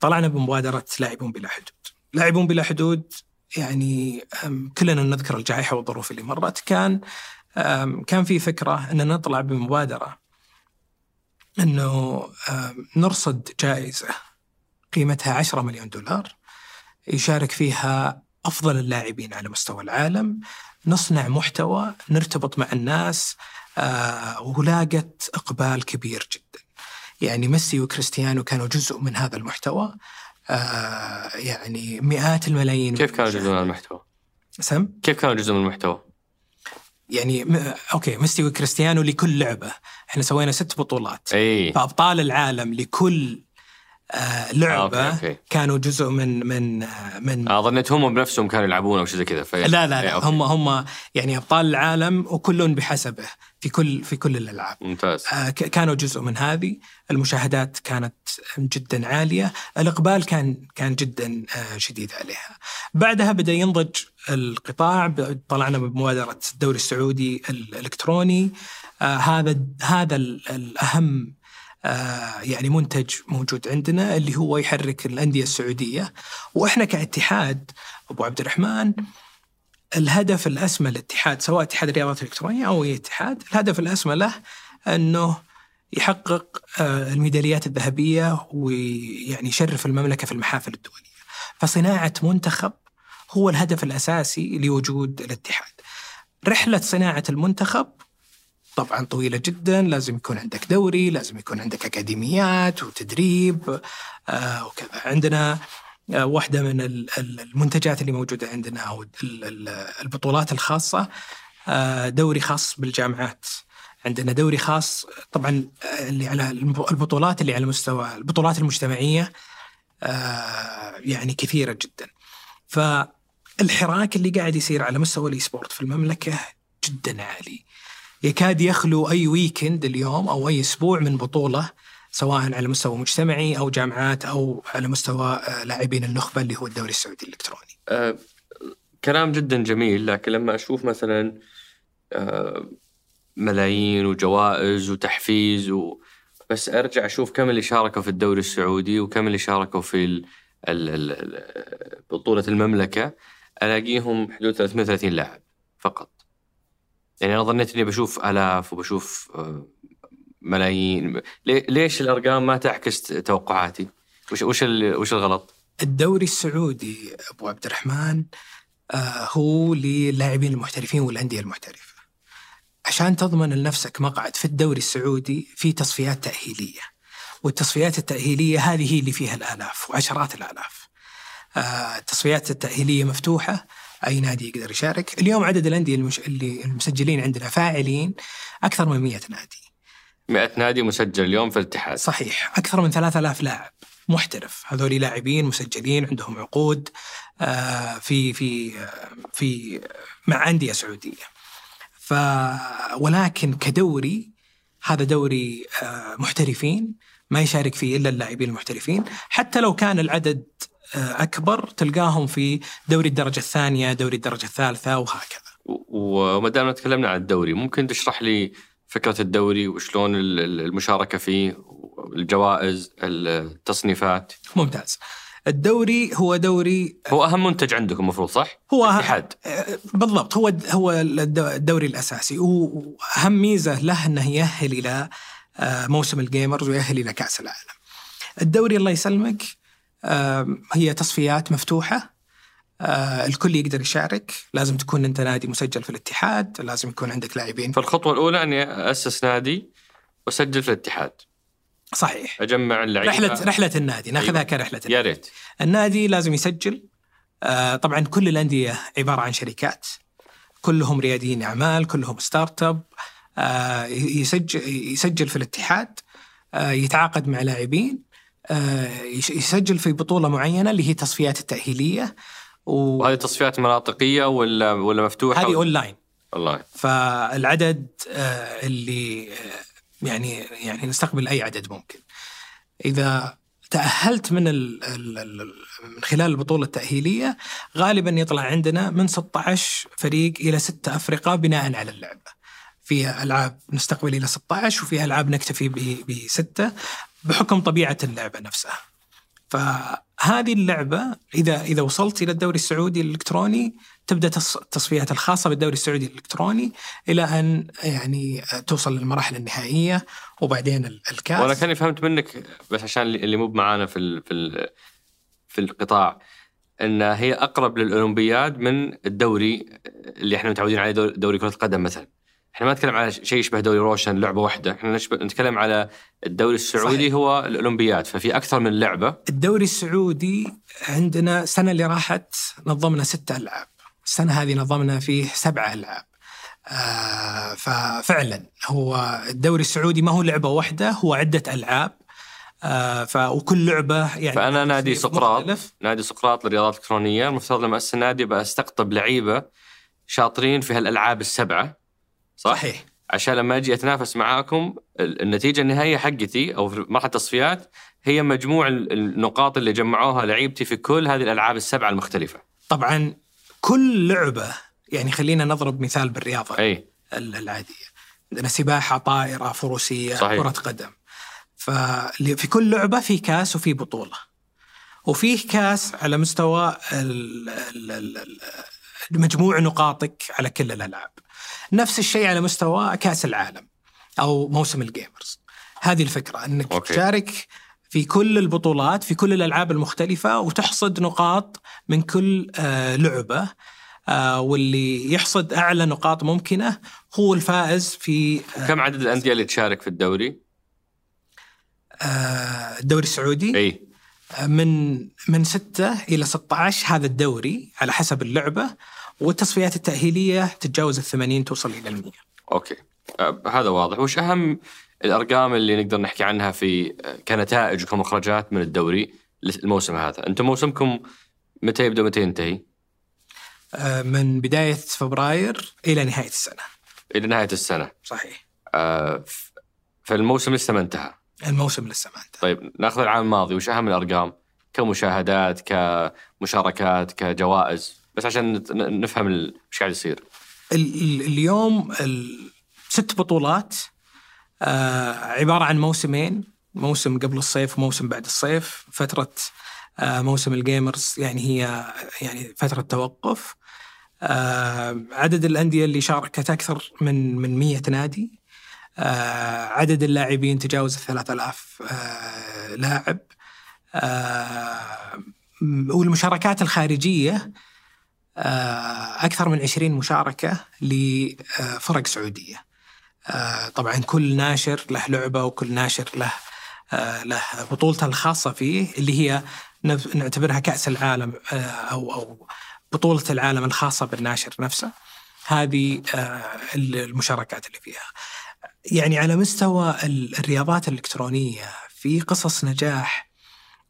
طلعنا بمبادرة لاعبون بلا حدود. لاعبون بلا حدود يعني كلنا نذكر الجائحة والظروف اللي مرت، كان كان في فكرة أن نطلع بمبادرة أنه نرصد جائزة قيمتها 10 مليون دولار يشارك فيها أفضل اللاعبين على مستوى العالم نصنع محتوى نرتبط مع الناس آه، ولاقت إقبال كبير جدا. يعني ميسي وكريستيانو كانوا جزء من هذا المحتوى آه، يعني مئات الملايين كيف كانوا جزء من المحتوى؟ سم؟ كيف كانوا جزء من المحتوى؟ يعني م... okay ميسي وكريستيانو لكل لعبة. إحنا سوينا ست بطولات. اي فأبطال العالم لكل آه لعبة okay، okay. كانوا جزء من من آه من آه ظنيت هم بنفسهم كانوا يلعبون أو شيء زي كذا في... لا لا إيه، لا okay. هم هم يعني أبطال العالم وكل بحسبه في كل في كل الألعاب. ممتاز. آه، ك- كانوا جزء من هذه. المشاهدات كانت جدا عالية. الإقبال كان كان جدا آه، شديد عليها. بعدها بدأ ينضج القطاع ب- طلعنا بمبادرة الدوري السعودي الإلكتروني. آه، هذا هذا ال- الأهم آه، يعني منتج موجود عندنا اللي هو يحرك الأندية السعودية وإحنا كاتحاد أبو عبد الرحمن الهدف الأسمى للاتحاد سواء اتحاد الرياضات الإلكترونية أو أي اتحاد، الهدف الأسمى له أنه يحقق آه، الميداليات الذهبية ويعني يشرف المملكة في المحافل الدولية. فصناعة منتخب هو الهدف الأساسي لوجود الاتحاد. رحلة صناعة المنتخب طبعا طويلة جدا، لازم يكون عندك دوري، لازم يكون عندك أكاديميات وتدريب آه وكذا. عندنا آه، واحدة من ال- ال- المنتجات اللي موجودة عندنا أو ال- ال- البطولات الخاصة آه، دوري خاص بالجامعات. عندنا دوري خاص طبعا آه، اللي على الب- البطولات اللي على مستوى البطولات المجتمعية آه، يعني كثيرة جدا. فالحراك اللي قاعد يصير على مستوى ال esport في المملكة جدا عالي. يكاد يخلو أي weekend اليوم أو أي أسبوع من بطولة سواء على مستوى مجتمعي أو جامعات أو على مستوى آه، لاعبين النخبة اللي هو الدوري السعودي الإلكتروني. آه، كلام جدا جميل لكن لما أشوف مثلا آه، ملايين وجوائز وتحفيز و... بس أرجع أشوف كم اللي شاركوا في الدوري السعودي وكم اللي شاركوا في ال... ال... ال... ال- بطولة المملكة ألاقيهم حدود 330 لاعب فقط. يعني أنا ظنيت إني بشوف آلاف وبشوف آه، ملايين ليش الأرقام ما تعكس توقعاتي؟ وش وش. وش الغلط؟ الدوري السعودي أبو عبد الرحمن آه، هو للاعبين المحترفين والأندية المحترفة. عشان تضمن لنفسك مقعد في الدوري السعودي في تصفيات تأهيلية. والتصفيات التأهيلية هذه هي اللي فيها الآلاف وعشرات الآلاف. آه، التصفيات التأهيلية مفتوحة أي نادي يقدر يشارك، اليوم عدد الأندية المش... اللي المسجلين عندنا فاعلين أكثر من 100 نادي. 100 نادي مسجل اليوم في الاتحاد. صحيح. أكثر من 3000 لاعب محترف. هذول لاعبين مسجلين عندهم عقود آه، في في في مع أندية سعودية. ف ولكن كدوري هذا دوري آه، محترفين ما يشارك فيه إلا اللاعبين المحترفين. حتى لو كان العدد أكبر تلقاهم في دوري الدرجة الثانية دوري الدرجة الثالثة وهكذا. وما دامنا تكلمنا عن الدوري ممكن تشرح لي فكرة الدوري وشلون ال- ال- المشاركة فيه الجوائز التصنيفات؟ ممتاز. الدوري هو دوري هو أهم منتج عندكم المفروض صح؟ هو الاتحاد. آه، بالضبط. هو هو الدو- الدوري الأساسي. وأهم ميزة له أنه يأهل إلى آه، موسم الجيمرز ويأهل إلى كأس العالم. الدوري الله يسلمك هي تصفيات مفتوحة. آه، الكل يقدر يشارك، لازم تكون أنت نادي مسجل في الاتحاد، لازم يكون عندك لاعبين. فالخطوة الأولى أني أسس نادي وأسجل في الاتحاد. صحيح. أجمع اللعيبة. رحلة رحلة النادي. ناخذها أيوة. كرحلة النادي. يا ريت. النادي لازم يسجل. آه، طبعا كل الأندية عبارة عن شركات. كلهم رياديين أعمال كلهم startup. آه، يسجل يسجل في الاتحاد. يتعاقد مع لاعبين. يسجل في بطولة معينة اللي هي تصفيات التأهيلية و- وهذه تصفيات مناطقية ولا ولا مفتوحة؟ هذه اونلاين والله فالعدد آه، اللي آه، يعني يعني نستقبل أي عدد ممكن. إذا تأهلت من ال ال ال من خلال البطولة التأهيلية غالبا يطلع عندنا من 16 فريق إلى 6 أفرقة بناء على اللعبة. في ألعاب نستقبل إلى 16 وفي ألعاب نكتفي ب- بستة بحكم طبيعة اللعبة نفسها. فهذه اللعبة إذا إذا وصلت إلى الدوري السعودي الإلكتروني تبدأ تص- التصفيات الخاصة بالدوري السعودي الإلكتروني إلى أن يعني توصل للمراحل النهائية وبعدين ال- الكاس وأنا كاني فهمت منك بس عشان اللي مو معانا في ال- في ال- في القطاع إن هي أقرب للأولمبياد من الدوري اللي إحنا متعودين عليه دوري كرة القدم مثلا. إحنا ما نتكلم على شيء يشبه دوري روشن لعبة واحدة، إحنا نشبه نتكلم على الدوري السعودي صحيح. هو الأولمبياد ففي أكثر من لعبة الدوري السعودي عندنا السنة اللي راحت نظمنا ستة ألعاب السنة هذه نظمنا فيه سبعة ألعاب آه ففعلا هو الدوري السعودي ما هو لعبة واحدة هو عدة ألعاب آه ف وكل لعبة يعني فأنا نادي تصنيف سقراط مختلف. نادي سقراط للرياضات الإلكترونية المفترض لما اسس النادي بستقطب لعيبة شاطرين في هالألعاب السبعة؟ صحيح. عشان لما أجي أتنافس معاكم ال- النتيجة النهائية حقتي أو في مرحلة التصفيات هي مجموع ال- النقاط اللي جمعوها لعيبتي في كل هذه الألعاب السبعة المختلفة. طبعا كل لعبة يعني خلينا نضرب مثال بالرياضة. أي. ال- العادية. عندنا سباحه طائرة فروسية صحيح. كرة قدم. ففي كل لعبة في كاس وفي بطولة. وفيه كاس على مستوى مجموع نقاطك على كل الألعاب. نفس الشيء على مستوى كأس العالم أو موسم ال gamers هذه الفكرة إنك okay. تشارك في كل البطولات في كل الألعاب المختلفة وتحصد نقاط من كل آه، لعبة آه، واللي يحصد أعلى نقاط ممكنة هو الفائز في آه، كم عدد الأندية اللي تشارك في الدوري؟ آه، الدوري السعودي إي من من 6 إلى 16 هذا الدوري على حسب اللعبة والتصفيات التأهيلية تتجاوز ال 80 توصل إلى ال 100 أوكي. أه هذا واضح. وش أهم الأرقام اللي نقدر نحكي عنها في كنتائج وكمخرجات من الدوري الموسم هذا؟ أنتم موسمكم متى يبدأ متى ينتهي؟ آه، من بداية فبراير إلى نهاية السنة. إلى نهاية السنة. صحيح. آه فالموسم لسه ما انتهى. الموسم لسه ما انتهى. طيب ناخذ العام الماضي. وش أهم الأرقام؟ كمشاهدات كمشاركات كجوائز؟ بس عشان نفهم وش قاعد يصير. اليوم ست بطولات آه عبارة عن موسمين موسم قبل الصيف وموسم بعد الصيف فترة آه موسم الجيمرز يعني هي يعني فترة توقف. آه عدد الأندية اللي شاركت أكثر من من 100 نادي. عدد اللاعبين تجاوز 3000 آه لاعب. والمشاركات الخارجية آه أكثر من 20 مشاركة لفرق سعودية. آه طبعا كل ناشر له لعبة وكل ناشر له آه له بطولته الخاصة فيه اللي هي نعتبرها كأس العالم أو أو بطولة العالم الخاصة بالناشر نفسه. هذه المشاركات اللي فيها. يعني على مستوى الرياضات الإلكترونية في قصص نجاح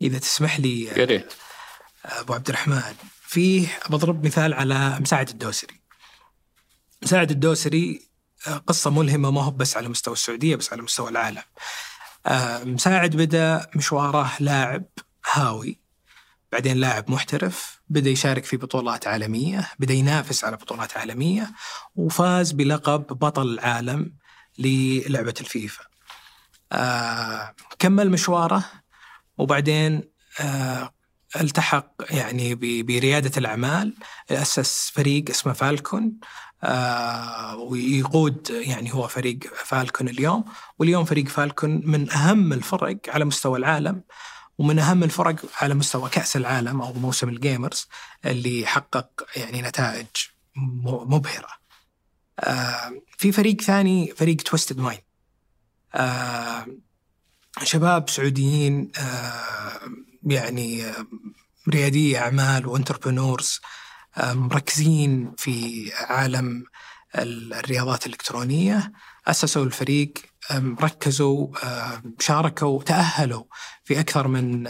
إذا تسمح لي يا ريت أبو عبد الرحمن فيه بضرب مثال على مساعد الدوسري. مساعد الدوسري قصة ملهمة ما هو بس على مستوى السعودية بس على مستوى العالم. مساعد بدأ مشواره لاعب هاوي بعدين لاعب محترف بدأ يشارك في بطولات عالمية بدأ ينافس على بطولات عالمية وفاز بلقب بطل العالم للعبة الفيفا. آه كمل مشواره وبعدين آه التحق يعني بريادة الأعمال أسس فريق اسمه فالكون آه ويقود يعني هو فريق فالكون اليوم. واليوم فريق فالكون من أهم الفرق على مستوى العالم ومن أهم الفرق على مستوى كأس العالم أو موسم الجيمرز اللي حقق يعني نتائج مبهرة. آه في فريق ثاني فريق Twisted Minds آه شباب سعوديين يعني رياديي أعمال و entrepreneurs مركزين في عالم الرياضات الإلكترونية أسسوا الفريق ركزوا شاركوا تأهلوا في أكثر من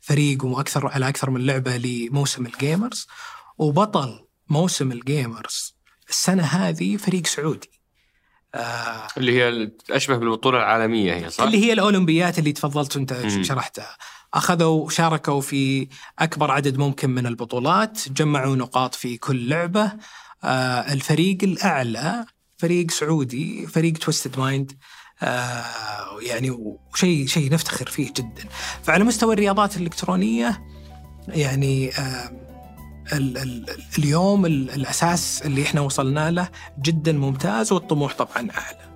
فريق وأكثر على أكثر من لعبة لموسم ال Gamers وبطل موسم ال Gamers السنة هذه فريق سعودي. آه اللي هي أشبه بالبطولة العالمية هي صح؟ اللي هي الأولمبيات اللي تفضلت انت شرحتها. أخذوا شاركوا في أكبر عدد ممكن من البطولات جمعوا نقاط في كل لعبة. آه الفريق الأعلى فريق سعودي فريق Twisted Minds آه يعني وشيء شيء نفتخر فيه جدا. فعلى مستوى الرياضات الإلكترونية يعني آه ال ال اليوم الأساس اللي إحنا وصلنا له جدا ممتاز والطموح طبعا أعلى.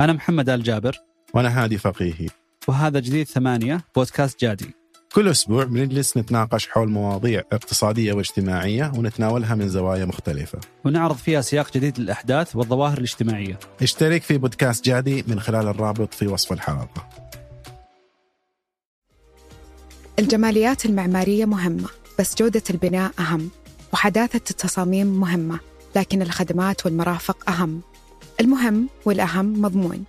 أنا محمد آل جابر. وأنا هادي فقيهي. وهذا جديد ثمانية بودكاست جادي. كل أسبوع بنجلس نتناقش حول مواضيع اقتصادية واجتماعية ونتناولها من زوايا مختلفة. ونعرض فيها سياق جديد للأحداث والظواهر الاجتماعية. اشترك في بودكاست جادي من خلال الرابط في وصف الحلقة. الجماليات المعمارية مهمة بس جودة البناء أهم وحداثة التصاميم مهمة لكن الخدمات والمرافق أهم. المهم والأهم مضمون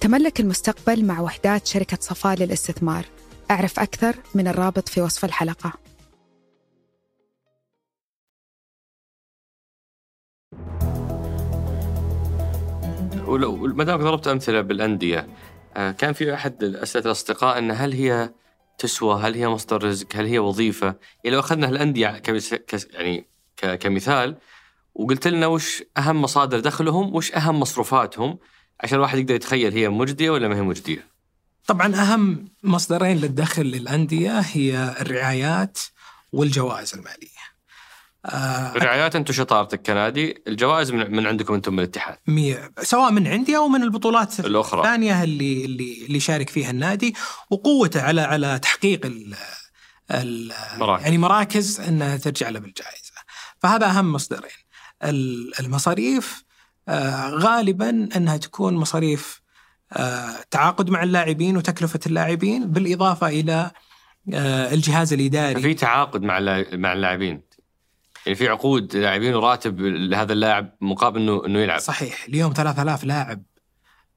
تملك المستقبل مع وحدات شركة صفاء للاستثمار أعرف أكثر من الرابط في وصف الحلقة ولو ما دامك ضربت أمثلة بالأندية آه، كان في أحد اسئله الأصدقاء أن هل هي تسوى؟ هل هي مصدر رزق؟ هل هي وظيفة؟ يعني لو أخذنا الأندية يعني كمثال وقلت لنا وش أهم مصادر دخلهم وش أهم مصروفاتهم عشان الواحد يقدر يتخيل هي مجدية ولا ما هي مجدية. طبعا أهم مصدرين للدخل للأندية هي الرعايات والجوائز المالية. آه الرعايات أنتم شطارتك كنادي، الجوائز من, من عندكم أنتم من الاتحاد. مية سواء من عندي أو من البطولات الأخرى الثانية اللي اللي اللي يشارك فيها النادي وقوته على على تحقيق ال ال مراكز. يعني مراكز إنها ترجع له بالجائزة. فهذا أهم مصدرين. المصاريف آه، غالبا أنها تكون مصاريف آه، تعاقد مع اللاعبين وتكلفة اللاعبين بالإضافة إلى آه، الجهاز الإداري. في تعاقد مع مع اللاعبين. يعني في عقود لاعبين وراتب لهذا اللاعب مقابل إنه إنه يلعب. صحيح. اليوم 3000 لاعب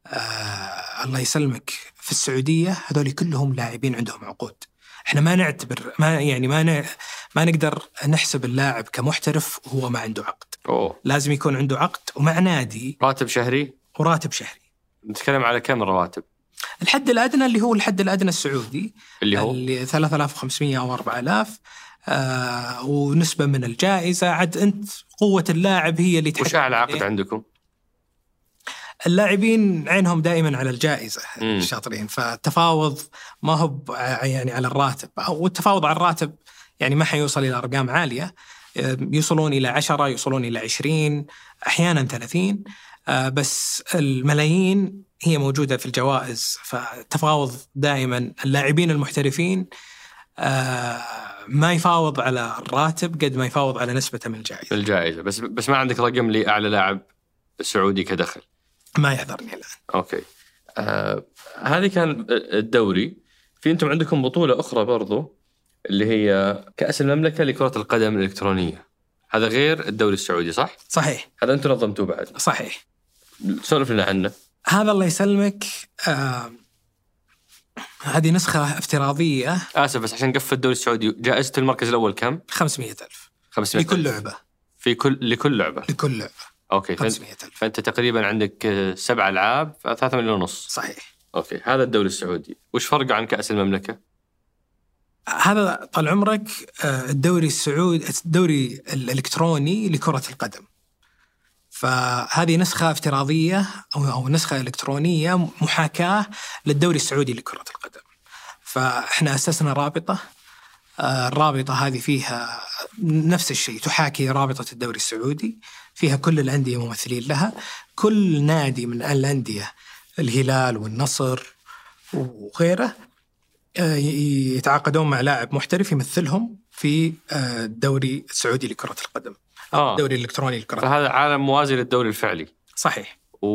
آه الله يسلمك في السعودية هذول كلهم لاعبين عندهم عقود. إحنا ما نعتبر ما يعني ما ن- ما نقدر نحسب اللاعب كمحترف وهو ما عنده عقد. أوه. لازم يكون عنده عقد ومع نادي. راتب شهري؟ وراتب شهري. نتكلم على كم رواتب الحد الأدنى اللي هو الحد الأدنى السعودي. اللي هو؟ اللي 3500 أو 4000 آه ونسبة من الجائزة. عاد أنت قوة اللاعب هي اللي وش تحدد أعلى عقد. عندكم؟ اللاعبين عينهم دائما على الجائزة مم. الشاطرين. فالتفاوض ما هو يعني على الراتب. أو التفاوض على الراتب يعني ما حيوصل إلى أرقام عالية. يوصلون إلى 10 يوصلون إلى 20 أحيانا 30 آه، بس الملايين هي موجودة في الجوائز. فالتفاوض دائما اللاعبين المحترفين آه، ما يفاوض على الراتب قد ما يفاوض على نسبته من الجائزة. الجائزة. بس بس ما عندك رقم لأعلى لاعب سعودي كدخل؟ ما يحضرني الآن. أوكي. آه هذه كان الدوري. في أنتم عندكم بطولة أخرى برضو اللي هي كأس المملكة لكرة القدم الإلكترونية. هذا غير الدوري السعودي صح؟ صحيح. هذا أنتم نظمتوه بعد. صحيح. سولف لنا عنه. هذا الله يسلمك. آه هذه نسخة افتراضية. آسف بس عشان نقفل الدوري السعودي جائزة المركز الأول كم؟ 500 ألف. 500 لكل لعبة. في كل لكل لعبة. لكل لعبة. أوكي فانت, 500 ألف. فأنت تقريبا عندك آه، سبع ألعاب 3 مليون ونص. صحيح. أوكي هذا الدوري السعودي. وش فرقه عن كأس المملكة؟ هذا طال عمرك آه، الدوري السعودي الدوري الإلكتروني لكرة القدم. فهذه نسخة افتراضية أو أو نسخة إلكترونية محاكاة للدوري السعودي لكرة القدم. فإحنا أسسنا رابطة آه، الرابطة هذه فيها نفس الشيء تحاكي رابطة الدوري السعودي. فيها كل الأندية ممثلين لها. كل نادي من الأندية الهلال والنصر وغيره آه، يتعاقدون مع لاعب محترف يمثلهم في آه، الدوري السعودي لكرة القدم. آه. الدوري الإلكتروني لكرة القدم. فهذا عالم موازي للدوري الفعلي. صحيح. و...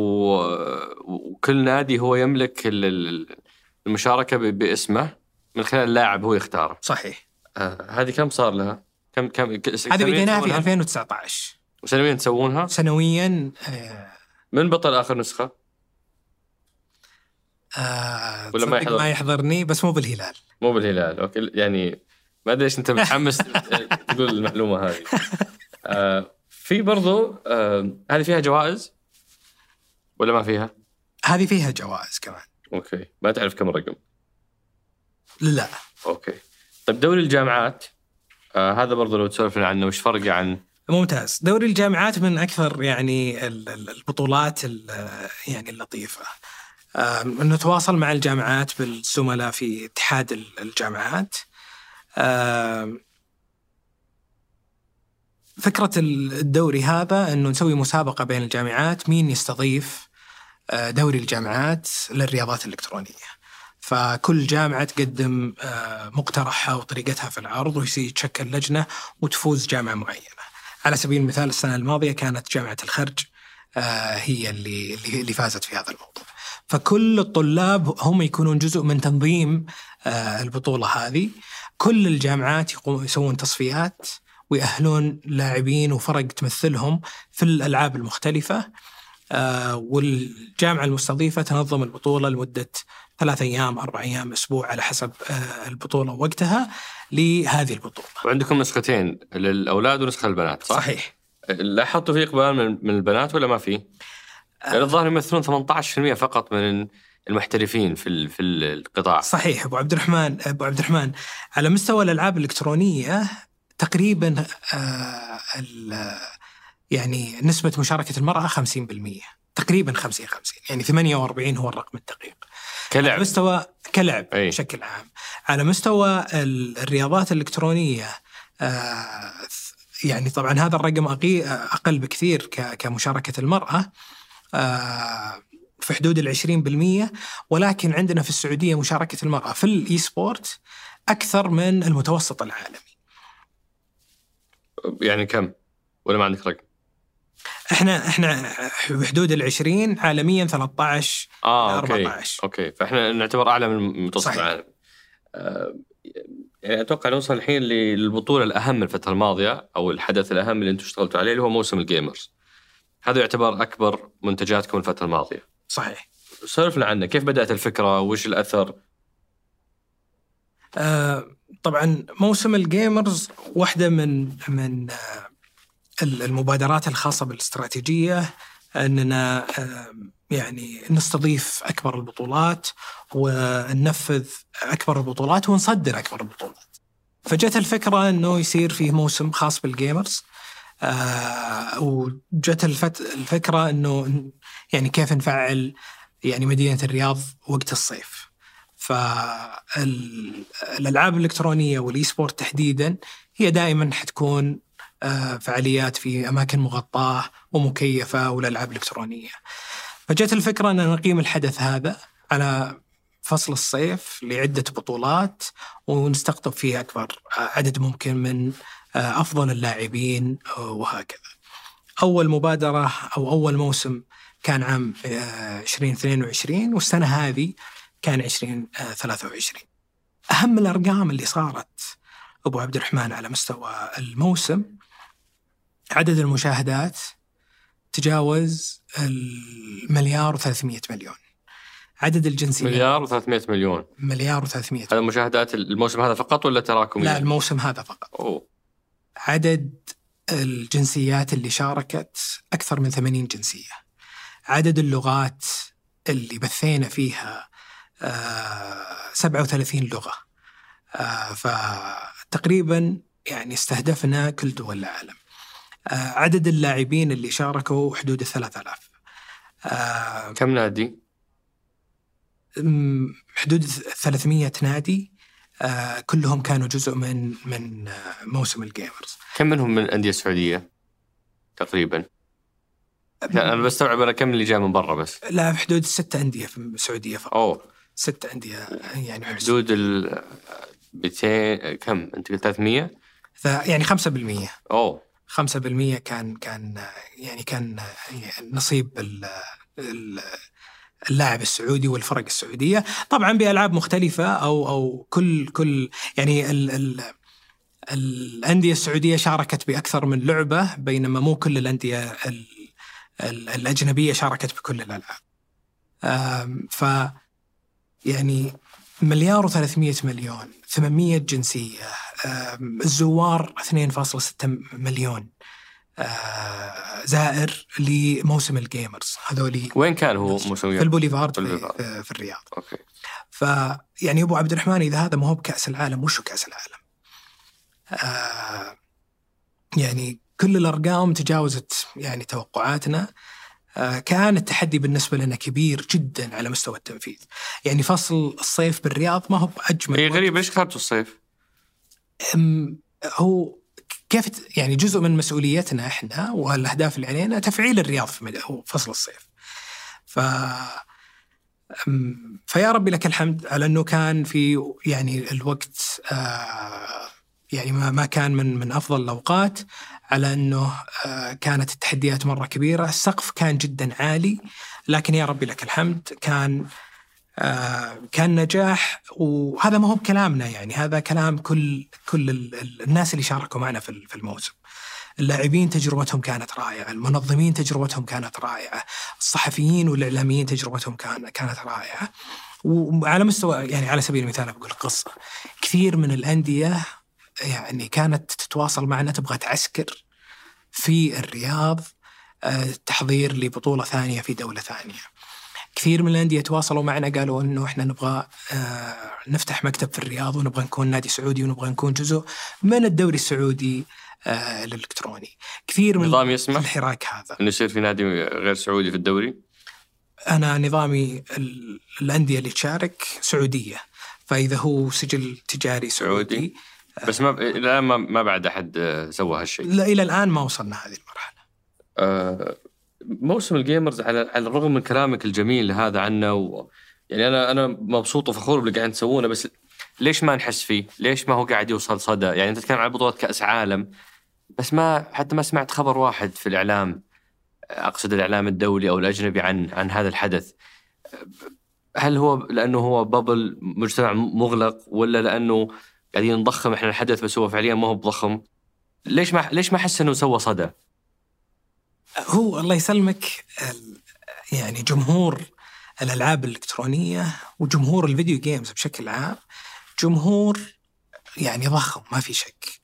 وكل نادي هو يملك ال- ال- المشاركة ب... باسمه من خلال اللاعب هو يختاره. صحيح. آه هذه كم صار لها؟ كم كم هذه بديناها في تسوونها؟ 2019 وسنويا تسوونها؟ سنويا آه، من بطل آخر نسخة؟ آه، ولا ما يحضر؟ ما يحضرني بس مو بالهلال مو بالهلال أوكي يعني ما أدري ليش أنت متحمس تقول المعلومة هذه. آه في برضو آه هذه فيها جوائز ولا ما فيها؟ هذه فيها جوائز كمان أوكي ما تعرف كم الرقم. لا أوكي. طيب دوري الجامعات آه هذا برضو لو تسولف عنه وش فرقه عن ممتاز. دوري الجامعات من أكثر يعني ال- ال- البطولات ال- يعني اللطيفة. نتواصل مع الجامعات بالزملاء في اتحاد ال- الجامعات. فكرة ال- الدوري هذا أنه نسوي مسابقة بين الجامعات مين يستضيف آه، دوري الجامعات للرياضات الإلكترونية. فكل جامعة تقدم آه، مقترحها وطريقتها في العرض ويتشكل لجنة وتفوز جامعة معينة. على سبيل المثال السنة الماضية كانت جامعة الخرج آه، هي اللي اللي فازت في هذا الموضوع فكل الطلاب هم يكونون جزء من تنظيم آه، البطولة هذه. كل الجامعات يسوون تصفيات ويأهلون لاعبين وفرق تمثلهم في الألعاب المختلفة. آه، والجامعة المستضيفة تنظم البطولة لمدة ثلاثة أيام أربع أيام أسبوع على حسب البطولة ووقتها لهذه البطولة. وعندكم نسختين للأولاد ونسخة للبنات صح؟ صحيح. لاحظتوا في إقبال من, البنات ولا ما في؟ لأن الظاهر يمثلون 18% فقط من المحترفين في في القطاع. صحيح أبو عبد الرحمن أبو عبد الرحمن. على مستوى الألعاب الإلكترونية تقريبا آه يعني نسبة مشاركة المرأة 50% تقريبا 50 50 يعني 48 هو الرقم الدقيق. على كلعب مستوى كلعب أي. بشكل عام على مستوى ال- الرياضات الإلكترونية آه يعني طبعا هذا الرقم أقل بكثير ك- كمشاركة المرأة آه في حدود ال 20% ولكن عندنا في السعودية مشاركة المرأة في ال esport أكثر من المتوسط العالمي. يعني كم؟ ولا ما عندك رقم؟ إحنا إحنا بحدود ال 20 عالميا 13 آه أوكي 14 أوكي. فإحنا نعتبر أعلى من متوسط صحيح. العالم آه، يعني أتوقع نوصل الحين للبطولة الأهم الفترة الماضية أو الحدث الأهم اللي أنتم اشتغلتوا عليه اللي هو موسم ال Gamers. هذا يعتبر أكبر منتجاتكم الفترة الماضية. صحيح. سولفنا عنه. كيف بدأت الفكرة؟ وش الأثر؟ آه طبعا موسم ال Gamers واحدة من من آه المبادرات الخاصة بالاستراتيجية أننا آه يعني نستضيف أكبر البطولات وننفذ أكبر البطولات ونصدر أكبر البطولات. فجت الفكرة إنه يصير فيه موسم خاص بال gamers آه وجت الفت الفكرة إنه يعني كيف نفعل يعني مدينة الرياض وقت الصيف. فالألعاب الإلكترونية وال esport تحديدا هي دائما حتكون فعاليات في أماكن مغطاة ومكيفة والألعاب الإلكترونية. فجت الفكرة أن نقيم الحدث هذا على فصل الصيف لعدة بطولات ونستقطب فيه أكبر عدد ممكن من آه، أفضل اللاعبين آه، وهكذا. أول مبادرة أو أول موسم كان عام آه، 2022 والسنة هذه كان 2023 أهم الأرقام اللي صارت أبو عبد الرحمن على مستوى الموسم عدد المشاهدات تجاوز المليار و300 مليون. عدد الجنسيات مليار و300 مليون. مليار و300 هذا مشاهدات الموسم هذا فقط ولا تراكمي؟ لا الموسم هذا فقط. أوه. عدد الجنسيات اللي شاركت أكثر من 80 جنسية. عدد اللغات اللي بثينا فيها آه 37 لغة. آه فتقريبا يعني استهدفنا كل دول العالم. عدد اللاعبين اللي شاركوا حدود ال 3000 آه كم نادي؟ حدود 300 نادي. آه كلهم كانوا جزء من من آه موسم الجيمرز. كم منهم من الأندية السعودية؟ تقريبا؟ لا أنا بستوعب أنا كم اللي جاي من برا بس. لا في حدود ست أندية في السعودية فقط. أوه. ست أندية يعني حدود ال 200 كم؟ أنت قلت 300 ف- يعني 5% أوه. 5% كان كان يعني كان نصيب ال- ال- اللاعب السعودي والفرق السعودية طبعا بألعاب مختلفة أو أو كل كل يعني ال ال الأندية السعودية شاركت بأكثر من لعبة بينما مو كل الأندية ال ال الأجنبية شاركت بكل الألعاب. ف يعني مليار و300 مليون 800 جنسية آم، الزوار 2.6 مليون آه، زائر لموسم ال Gamers. هذولي وين كان هو موسم في البوليفارد في في, الرياض. أوكي. فيعني أبو عبد الرحمن إذا هذا ما هو بكأس العالم وشو كأس العالم؟ آه يعني كل الأرقام تجاوزت يعني توقعاتنا. كان التحدي بالنسبة لنا كبير جدا على مستوى التنفيذ يعني فصل الصيف بالرياض ما هو بأجمل اي. غريب ليش اخترتوا الصيف؟ هو كيف يعني جزء من مسؤوليتنا إحنا والأهداف اللي علينا تفعيل الرياض في فصل الصيف. ف فيا ربي لك الحمد على إنه كان في يعني الوقت آه، يعني ما كان من من أفضل الأوقات على أنه آه، كانت التحديات مرة كبيرة، السقف كان جدا عالي لكن يا ربي لك الحمد كان آه، كان نجاح وهذا ما هو بكلامنا يعني هذا كلام كل كل ال- ال- الناس اللي شاركوا معنا في ال- في الموسم. اللاعبين تجربتهم كانت رائعة، المنظمين تجربتهم كانت رائعة، الصحفيين والإعلاميين تجربتهم كان كانت رائعة. وعلى مستوى يعني على سبيل المثال بقول قصة كثير من الأندية يعني كانت تتواصل معنا تبغى تعسكر في الرياض آه، تحضير لبطولة ثانية في دولة ثانية. كثير من الأندية تواصلوا معنا قالوا إنه إحنا نبغى آه، نفتح مكتب في الرياض ونبغى نكون نادي سعودي ونبغى نكون جزء من الدوري السعودي آه، الإلكتروني. كثير من نظام يسمح الحراك هذا. إنه يصير في نادي غير سعودي في الدوري؟ أنا نظامي ال- الأندية اللي تشارك سعودية فإذا هو سجل تجاري سعودي, سعودي. بس ما ب... الان ما, ما بعد أحد آه، سوى هالشيء. لا إلى الآن ما وصلنا هذه المرحلة. آه، موسم الجيمرز على على الرغم من كلامك الجميل هذا عنه و... يعني أنا أنا مبسوط وفخور باللي قاعدين تسوونه بس ليش ما نحس فيه؟ ليش ما هو قاعد يوصل صدى؟ يعني أنت تتكلم عن بطولة كأس عالم بس ما حتى ما سمعت خبر واحد في الإعلام أقصد الإعلام الدولي أو الأجنبي عن عن هذا الحدث هل هو لأنه هو بابل مجتمع مغلق ولا لأنه قاعدين نضخم إحنا الحدث بس هو فعليا ما هو بضخم ليش ما ليش ما حس إنه سوى صدى؟ هو الله يسلمك يعني جمهور الألعاب الإلكترونية وجمهور الفيديو جيمز بشكل عام جمهور يعني ضخم ما في شك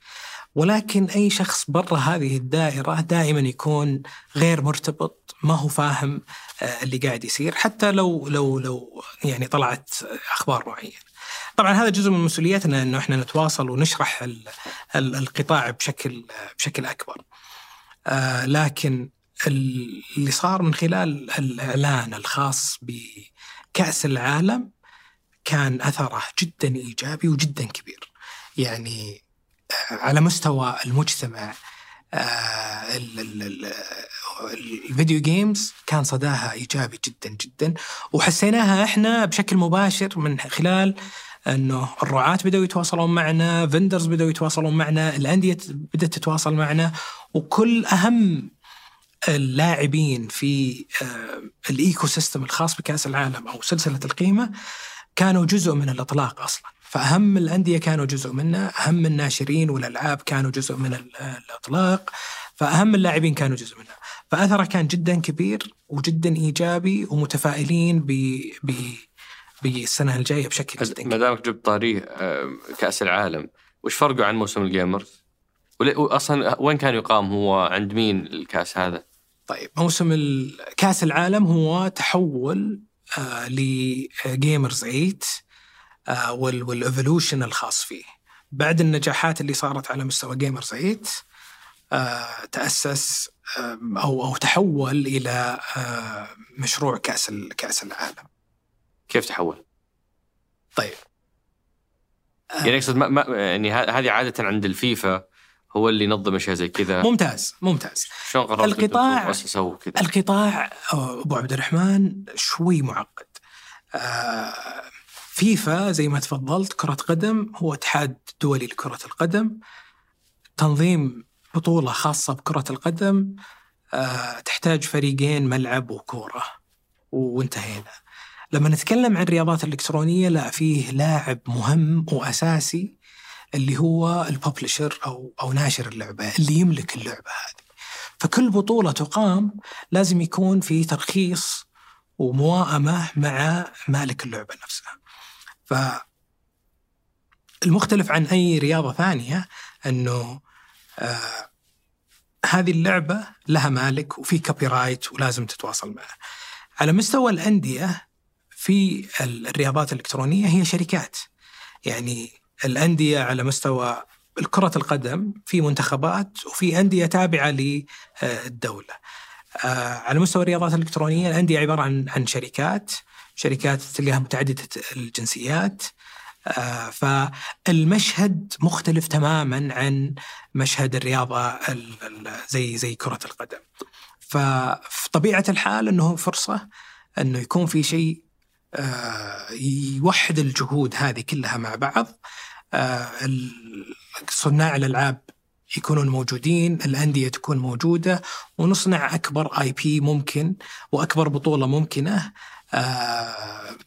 ولكن أي شخص برا هذه الدائرة دائما يكون غير مرتبط ما هو فاهم آه، اللي قاعد يصير حتى لو لو لو يعني طلعت أخبار معينة. طبعا هذا جزء من مسؤوليتنا إنه إحنا نتواصل ونشرح القطاع بشكل بشكل أكبر. آه، لكن اللي صار من خلال الإعلان الخاص بكأس العالم كان أثره جدا إيجابي وجدا كبير. يعني آه، على مستوى المجتمع آه، ال video games كان صداها إيجابي جدا جدا وحسيناها إحنا بشكل مباشر من خلال إنه الرعاة بدأوا يتواصلون معنا، vendors بدأوا يتواصلون معنا، الأندية بدأت تتواصل معنا وكل أهم اللاعبين في آه، ال ecosystem الخاص بكأس العالم أو سلسلة القيمة كانوا جزء من الإطلاق أصلا. فأهم الأندية كانوا جزء منها أهم الناشرين والألعاب كانوا جزء من الإطلاق فأهم اللاعبين كانوا جزء منها فأثره كان جدا كبير وجدا إيجابي ومتفائلين ب ب بالسنة الجاية بشكل جدا ما دامك جبت طاريه آه، كأس العالم وش فرقه عن موسم الجيمرز؟ أصلا وين كان يقام هو عند مين الكأس هذا؟ طيب موسم كأس العالم هو تحول آه ل Gamers 8 آه، وال evolution الخاص فيه بعد النجاحات اللي صارت على مستوى Gamers 8 آه، تأسس أو أو تحول إلى آه، مشروع كأس كأس العالم كيف تحول؟ طيب. يعني أقصد ما, ما يعني هذه عادة عند الفيفا هو اللي ينظم أشياء زي كذا. ممتاز ممتاز. شلون قررت القطاع القطاع أبو عبد الرحمن شوي معقد. آه فيفا زي ما تفضلت كرة قدم هو اتحاد دولي لكرة القدم. تنظيم بطولة خاصة بكرة القدم. أه تحتاج فريقين ملعب وكورة. وانتهينا. لما نتكلم عن الرياضات الإلكترونية لا فيه لاعب مهم وأساسي اللي هو ال publisher أو, أو ناشر اللعبة اللي يملك اللعبة هذه فكل بطولة تقام لازم يكون في ترخيص ومواءمة مع مالك اللعبة نفسها ف المختلف عن أي رياضة ثانية إنه آه هذه اللعبة لها مالك وفي copyright ولازم تتواصل معه. على مستوى الأندية في الرياضات الإلكترونية هي شركات. يعني الأندية على مستوى كرة القدم في منتخبات وفي أندية تابعة للدولة. آه على مستوى الرياضات الإلكترونية الأندية عبارة عن عن شركات شركات تلقاها متعددة الجنسيات آه، فالمشهد مختلف تماما عن مشهد الرياضة زي زي كرة القدم. ففي طبيعة الحال إنه فرصة إنه يكون في شيء آه، يوحد الجهود هذه كلها مع بعض. آه، صناع الألعاب يكونون موجودين، الأندية تكون موجودة ونصنع أكبر اي بي ممكن وأكبر بطولة ممكنة. آه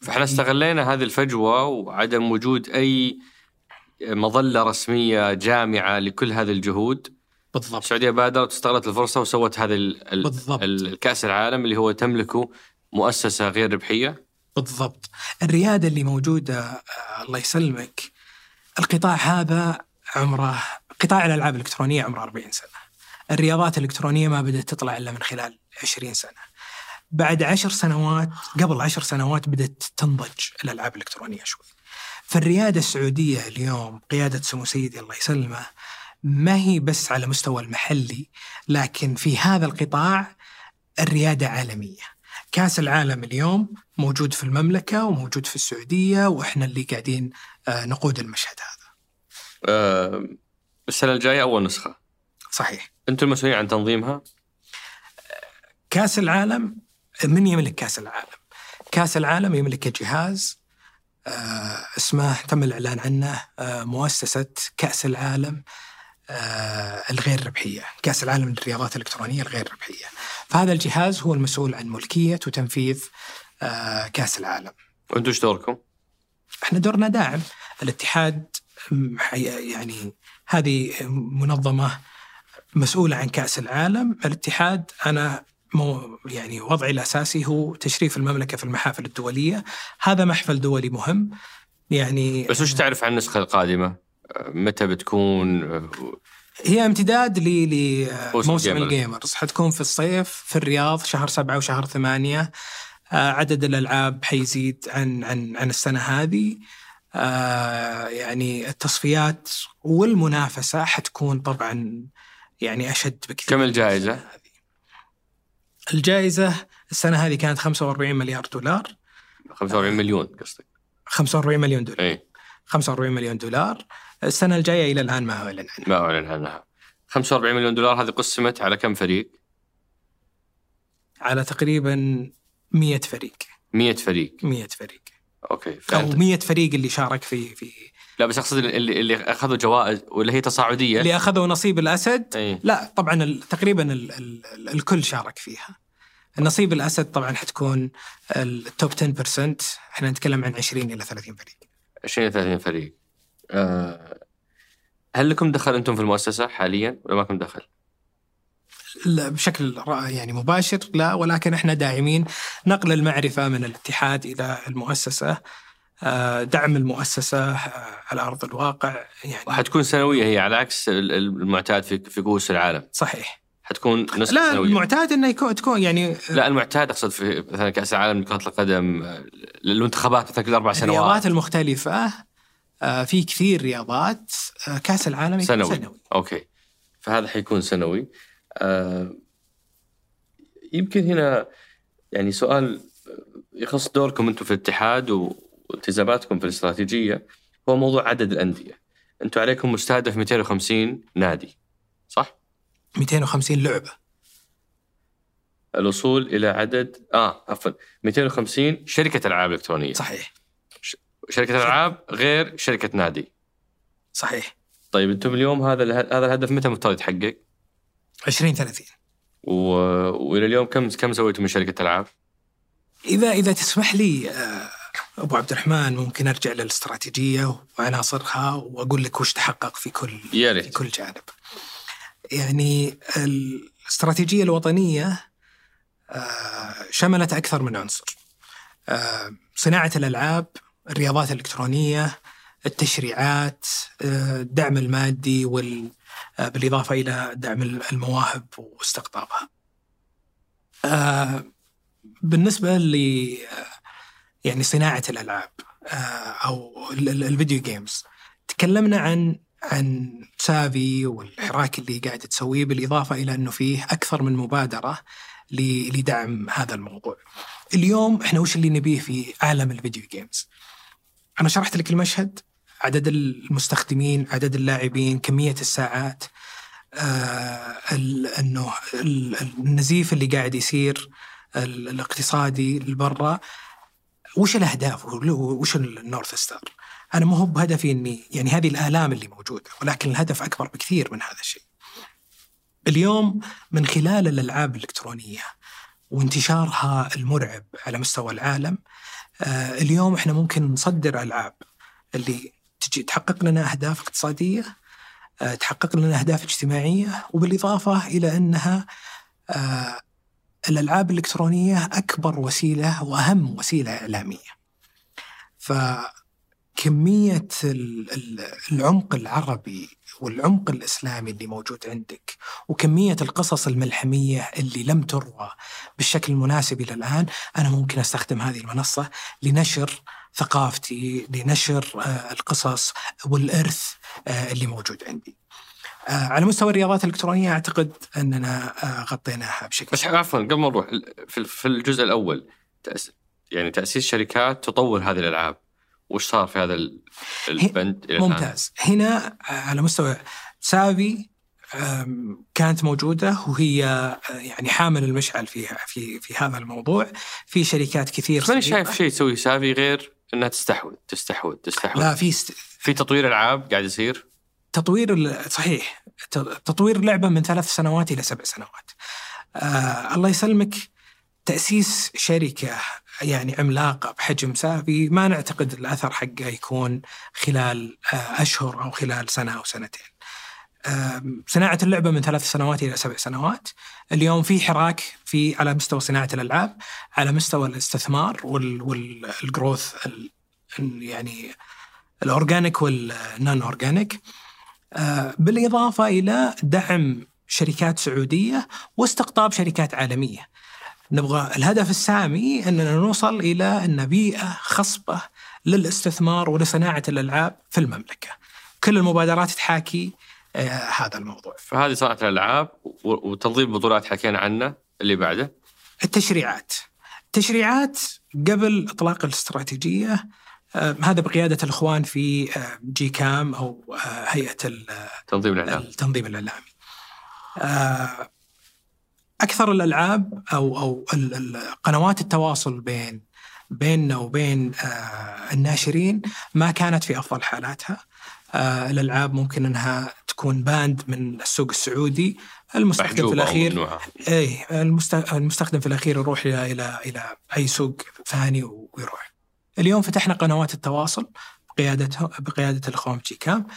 فإحنا استغلينا هذه الفجوة وعدم وجود أي مظلة رسمية جامعة لكل هذه الجهود. بالضبط. السعودية بادرت واستغلت الفرصة وسوت هذا بالضبط. الكأس العالم اللي هو تملكه مؤسسة غير ربحية. بالضبط. الريادة اللي موجودة آه، الله يسلمك. القطاع هذا عمره قطاع الألعاب الإلكترونية عمره 40 سنة. الرياضات الإلكترونية ما بدأت تطلع إلا من خلال 20 سنة. بعد عشر سنوات قبل عشر سنوات بدأت تنضج الألعاب الإلكترونية شوي. فالريادة السعودية اليوم قيادة سمو سيدي الله يسلمه ما هي بس على مستوى المحلي لكن في هذا القطاع الريادة عالمية. كأس العالم اليوم موجود في المملكة وموجود في السعودية وإحنا اللي قاعدين آه، نقود المشهد هذا أه السنة الجاية أول نسخة صحيح أنتم المسؤولين عن تنظيمها؟ كأس العالم من يملك كأس العالم؟ كأس العالم يملك جهاز آه اسمه تم الإعلان عنه آه مؤسسة كأس العالم آه، الغير ربحية، كأس العالم للرياضات الإلكترونية الغير ربحية. فهذا الجهاز هو المسؤول عن ملكية وتنفيذ كأس العالم. وأنتم إيش دوركم؟ إحنا دورنا داعم، الاتحاد يعني هذه منظمة مسؤولة عن كأس العالم، الاتحاد أنا مو يعني وضعي الأساسي هو تشريف المملكة في المحافل الدولية، هذا محفل دولي مهم يعني بس وش تعرف عن النسخة القادمة؟ آه، متى بتكون؟ آه، هي امتداد لموسم الجيمرز. حتكون في الصيف في الرياض شهر سبعة وشهر ثمانية آه، عدد الألعاب حيزيد عن عن عن السنة هذه. آه، يعني التصفيات والمنافسة حتكون طبعا يعني أشد بكثير كم الجائزة؟ الجائزة السنة هذه كانت 45 مليار دولار. 45 مليون قصدك؟ 45 مليون دولار. اي 45 مليون دولار. السنة الجاية إلى الآن ما أعلن عنها ما اعلن عنها 45 مليون دولار هذه قسمت على كم فريق؟ على تقريبا 100 فريق. 100 فريق. 100 فريق. أوكي أو فأنت 100 فريق اللي شارك في في لا بس أقصد اللي, اللي أخذوا جوائز ولا هي تصاعدية. اللي أخذوا نصيب الأسد. اي لا طبعا تقريبا ال ال ال الكل شارك فيها. النصيب الأسد طبعا حتكون التوب 10% إحنا نتكلم عن 20 إلى 30 فريق. 20 30 فريق. آه هل لكم دخل أنتم في المؤسسة حاليا ولا ما لكم دخل؟ لا بشكل يعني مباشر لا ولكن إحنا داعمين نقل المعرفة من الاتحاد إلى المؤسسة. آه، دعم المؤسسة آه، على ارض الواقع يعني وحتكون سنوية هي على عكس ال- ال- المعتاد في في كؤوس العالم. صحيح. حتكون نسخه لا سنوية. المعتاد إنه يكون تكون يعني لا المعتاد أقصد في مثلا كأس العالم لكرة القدم آه، المنتخبات مثلا كل أربع سنوات. الرياضات المختلفة آه، في كثير رياضات آه، كأس العالم سنوي. سنوي. أوكي. فهذا حيكون سنوي. آه يمكن هنا يعني سؤال يخص دوركم أنتم في الاتحاد والتزاماتكم في الاستراتيجية هو موضوع عدد الأندية. أنتم عليكم مستهدف 250 نادي صح؟ 250 لعبة. الوصول إلى عدد آه عفوا 250 شركة ألعاب إلكترونية. صحيح. شركة ألعاب غير شركة نادي. صحيح. طيب أنتم اليوم هذا هذا الهدف متى مفترض يتحقق؟ 20 30 و... وإلى اليوم كم كم سويتوا من شركة ألعاب؟ إذا إذا تسمح لي آه، أبو عبد الرحمن ممكن أرجع للاستراتيجية وعناصرها وأقول لك وش تحقق في كل يا في كل جانب. يعني الاستراتيجية الوطنية آه، شملت أكثر من عنصر. آه، صناعة الألعاب الرياضات الإلكترونية التشريعات الدعم المادي وال بالإضافة إلى دعم المواهب واستقطابها. آه، بالنسبة ل آه، يعني صناعة الألعاب آه، أو ال- ال- ال video games تكلمنا عن عن سافي والحراك اللي قاعد تسويه بالإضافة إلى أنه فيه أكثر من مبادرة لدعم هذا الموضوع. اليوم إحنا وش اللي نبيه في عالم ال video games أنا شرحت لك المشهد عدد المستخدمين عدد اللاعبين كمية الساعات آه إنه ال- النزيف اللي قاعد يصير ال- الاقتصادي لبرا وش الأهداف؟ وش النورث ستار؟ أنا مو هو بهدفي اني يعني هذه الآلام اللي موجودة ولكن الهدف أكبر بكثير من هذا الشيء. اليوم من خلال الألعاب الإلكترونية وانتشارها المرعب على مستوى العالم آه، اليوم إحنا ممكن نصدر ألعاب اللي تجي تحقق لنا أهداف اقتصادية آه، تحقق لنا أهداف اجتماعية وبالإضافة إلى أنها آه، الألعاب الإلكترونية أكبر وسيلة وأهم وسيلة إعلامية. فكمية ال- ال- العمق العربي والعمق الإسلامي اللي موجود عندك وكمية القصص الملحمية اللي لم تروى بالشكل المناسب إلى الآن أنا ممكن أستخدم هذه المنصة لنشر ثقافتي لنشر آه، القصص والإرث آه، اللي موجود عندي. آه، على مستوى الرياضات الإلكترونية أعتقد أننا آه، غطيناها بشكل بس عفوا قبل ما نروح في الجزء الأول تأس يعني تأسيس شركات تطور هذه الألعاب وش صار في هذا ال- البند الآن؟ ممتاز هنا آه، على مستوى سافي كانت موجودة وهي يعني حامل المشعل في في في هذا الموضوع في شركات كثير ماني. شايف شيء تسوي سافي غير إنها تستحوذ تستحوذ تستحوذ لا في است... في تطوير ألعاب قاعد يصير تطوير ال- صحيح تطوير لعبه من ثلاث سنوات إلى سبع سنوات. آه الله يسلمك تأسيس شركة يعني عملاقة بحجم سافي ما نعتقد الأثر حقه يكون خلال آه أشهر أو خلال سنة أو سنتين. صناعة اللعبة من ثلاث سنوات إلى سبع سنوات. اليوم في حراك في على مستوى صناعة الألعاب على مستوى الاستثمار وال growth يعني ال organic وال non-organic بالإضافة إلى دعم شركات سعودية واستقطاب شركات عالمية. نبغى الهدف السامي أننا نوصل إلى أن بيئة خصبة للاستثمار ولصناعة الألعاب في المملكة. كل المبادرات تحاكي هذا الموضوع فهذه صناعه الألعاب و- وتنظيم بطولات حكينا عنه اللي بعده التشريعات التشريعات قبل إطلاق الاستراتيجية آه، هذا بقيادة الإخوان في آه، جي كام أو آه، هيئة ال- تنظيم الإعلام التنظيم الاعلامي. آه، أكثر الألعاب أو أو ال- ال- قنوات التواصل بين بيننا وبين آه، الناشرين ما كانت في أفضل حالاتها. آه، الألعاب ممكن إنها تكون banned من السوق السعودي المستخدم في الاخير. اي المست- المستخدم في الأخير يروح إلى إلى إلى أي سوق ثاني ويروح. اليوم فتحنا قنوات التواصل بقيادته بقيادة الإخوان في جي كام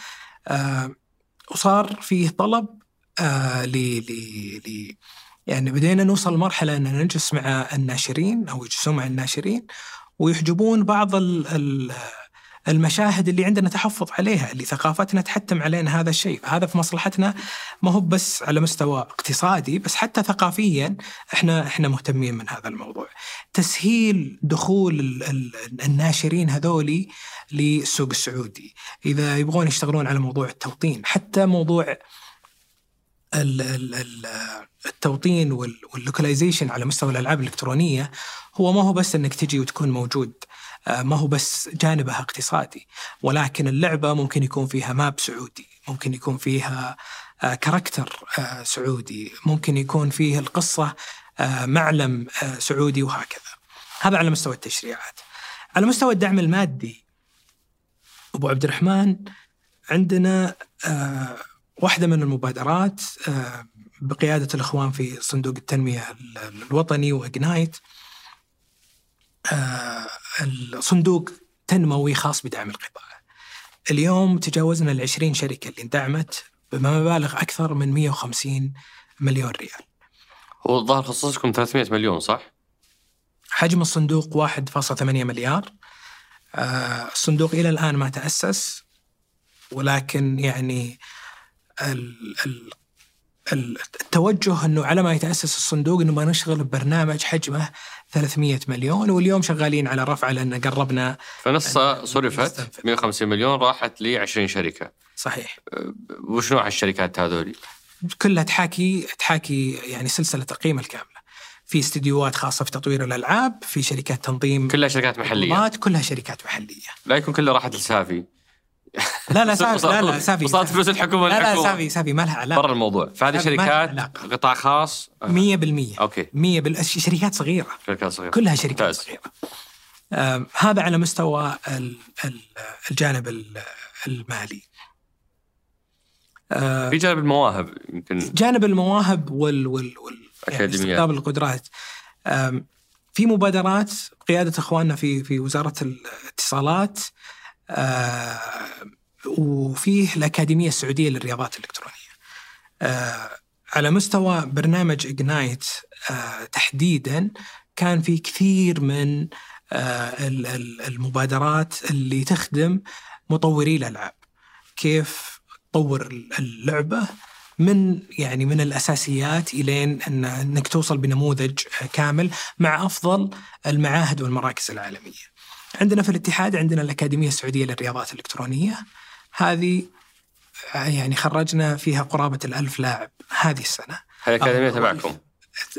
آه وصار فيه طلب آه ل يعني بدينا نوصل لمرحلة إن نجلس مع الناشرين أو يجلسون مع الناشرين ويحجبون بعض ال ال المشاهد اللي عندنا تحفظ عليها اللي ثقافتنا تحتم علينا هذا الشيء. هذا في مصلحتنا ما هو بس على مستوى اقتصادي بس حتى ثقافيا إحنا إحنا مهتمين من هذا الموضوع. تسهيل دخول ال- ال- الناشرين هذولي للسوق السعودي. إذا يبغون يشتغلون على موضوع التوطين حتى موضوع ال- ال- ال- التوطين وال- وال localization على مستوى الألعاب الإلكترونية هو ما هو بس إنك تجي وتكون موجود. ما هو بس جانبها اقتصادي ولكن اللعبة ممكن يكون فيها map سعودي ممكن يكون فيها آه، character آه، سعودي ممكن يكون فيه القصة آه، معلم آه، سعودي وهكذا. هذا على مستوى التشريعات. على مستوى الدعم المادي أبو عبد الرحمن عندنا آه، واحدة من المبادرات آه، بقيادة الإخوان في صندوق التنمية ال- الوطني وإجنايت. آه، الصندوق تنموي خاص بدعم القطاع. اليوم تجاوزنا ال 20 شركة اللي اندعمت بمبالغ أكثر من 150 مليون ريال. هو الظاهر خصصكم 300 مليون صح؟ حجم الصندوق 1.8 مليار. آه، الصندوق إلى الآن ما تأسس ولكن يعني ال ال ال- التوجه إنه على ما يتأسس الصندوق إنه ما نشتغل ببرنامج حجمه 300 مليون واليوم شغالين على رفعه لأن قربنا فنصها صرفت نستنفذ. 150 مليون راحت ل 20 شركة صحيح وش نوع الشركات هذولي؟ كلها تحاكي تحاكي يعني سلسلة القيمه الكاملة. في استديوهات خاصة في تطوير الألعاب، في شركات تنظيم كلها شركات محلية كلها شركات محلية. لا يكون كلها راحت لسافي لا لا سافي لا لا سافي. وصلت فلوس الحكومة لا لا. سافي سافي ما لها علاقة. برا الموضوع. فهذه شركات. قطاع خاص آه، 100% أوكي. 100 بال... شركات صغيرة. شركات صغيرة. كلها شركات ممتاز. صغيرة. آم، هذا على مستوى ال- ال- الجانب ال- المالي. آه، في جانب المواهب يمكن. جانب المواهب وال وال وال يعني القدرات. آم، في مبادرات قيادة إخواننا في في وزارة الاتصالات. آه، وفيه الأكاديمية السعودية للرياضات الإلكترونية. آه، على مستوى برنامج اجنايت تحديدا كان في كثير من آه، ال- ال- المبادرات اللي تخدم مطوري الألعاب. كيف تطور اللعبة من يعني من الأساسيات إلين ان إنك توصل بنموذج كامل مع أفضل المعاهد والمراكز العالمية. عندنا في الاتحاد عندنا الأكاديمية السعودية للرياضات الإلكترونية. هذه يعني خرجنا فيها قرابة الألف لاعب هذه السنة. هذه الأكاديمية أو- تبعكم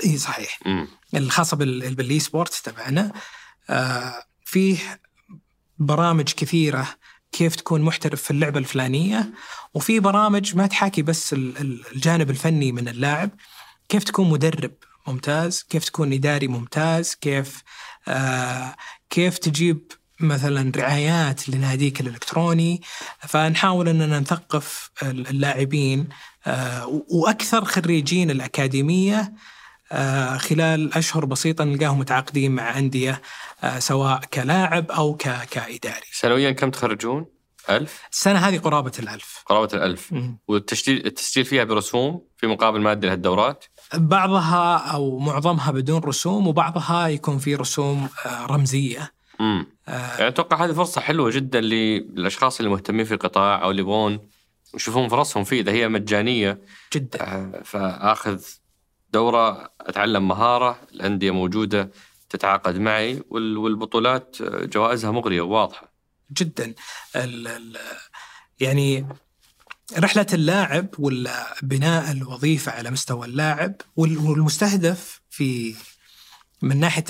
إي صحيح. امم الخاصة بال- بالإي سبورت تبعنا. آه، فيه برامج كثيرة كيف تكون محترف في اللعبة الفلانية وفي برامج ما تحاكي بس ال- ال- الجانب الفني من اللاعب. كيف تكون مدرب ممتاز كيف تكون إداري ممتاز كيف آه كيف تجيب مثلا رعايات لناديك الإلكتروني فنحاول أننا نثقف اللاعبين آه، وأكثر خريجين الأكاديمية آه، خلال أشهر بسيطة نلقاهم متعاقدين مع أندية آه، سواء كلاعب أو كإداري. سنويا كم تخرجون؟ ألف؟ السنة هذه قرابة الألف. قرابة الألف. والتسجيل التسجيل فيها برسوم في مقابل مادي لهالدورات؟ بعضها أو معظمها بدون رسوم وبعضها يكون في رسوم رمزية. امم آه. يعني أتوقع هذه فرصة حلوة جدا للأشخاص اللي مهتمين في القطاع أو اللي يبغون يشوفون فرصهم فيه. إذا هي مجانية جدا. آه فآخذ دورة أتعلم مهارة الأندية موجودة تتعاقد معي والبطولات جوائزها مغرية وواضحة. جدا. ال ال يعني رحلة اللاعب ولا بناء الوظيفة على مستوى اللاعب والمستهدف في من ناحية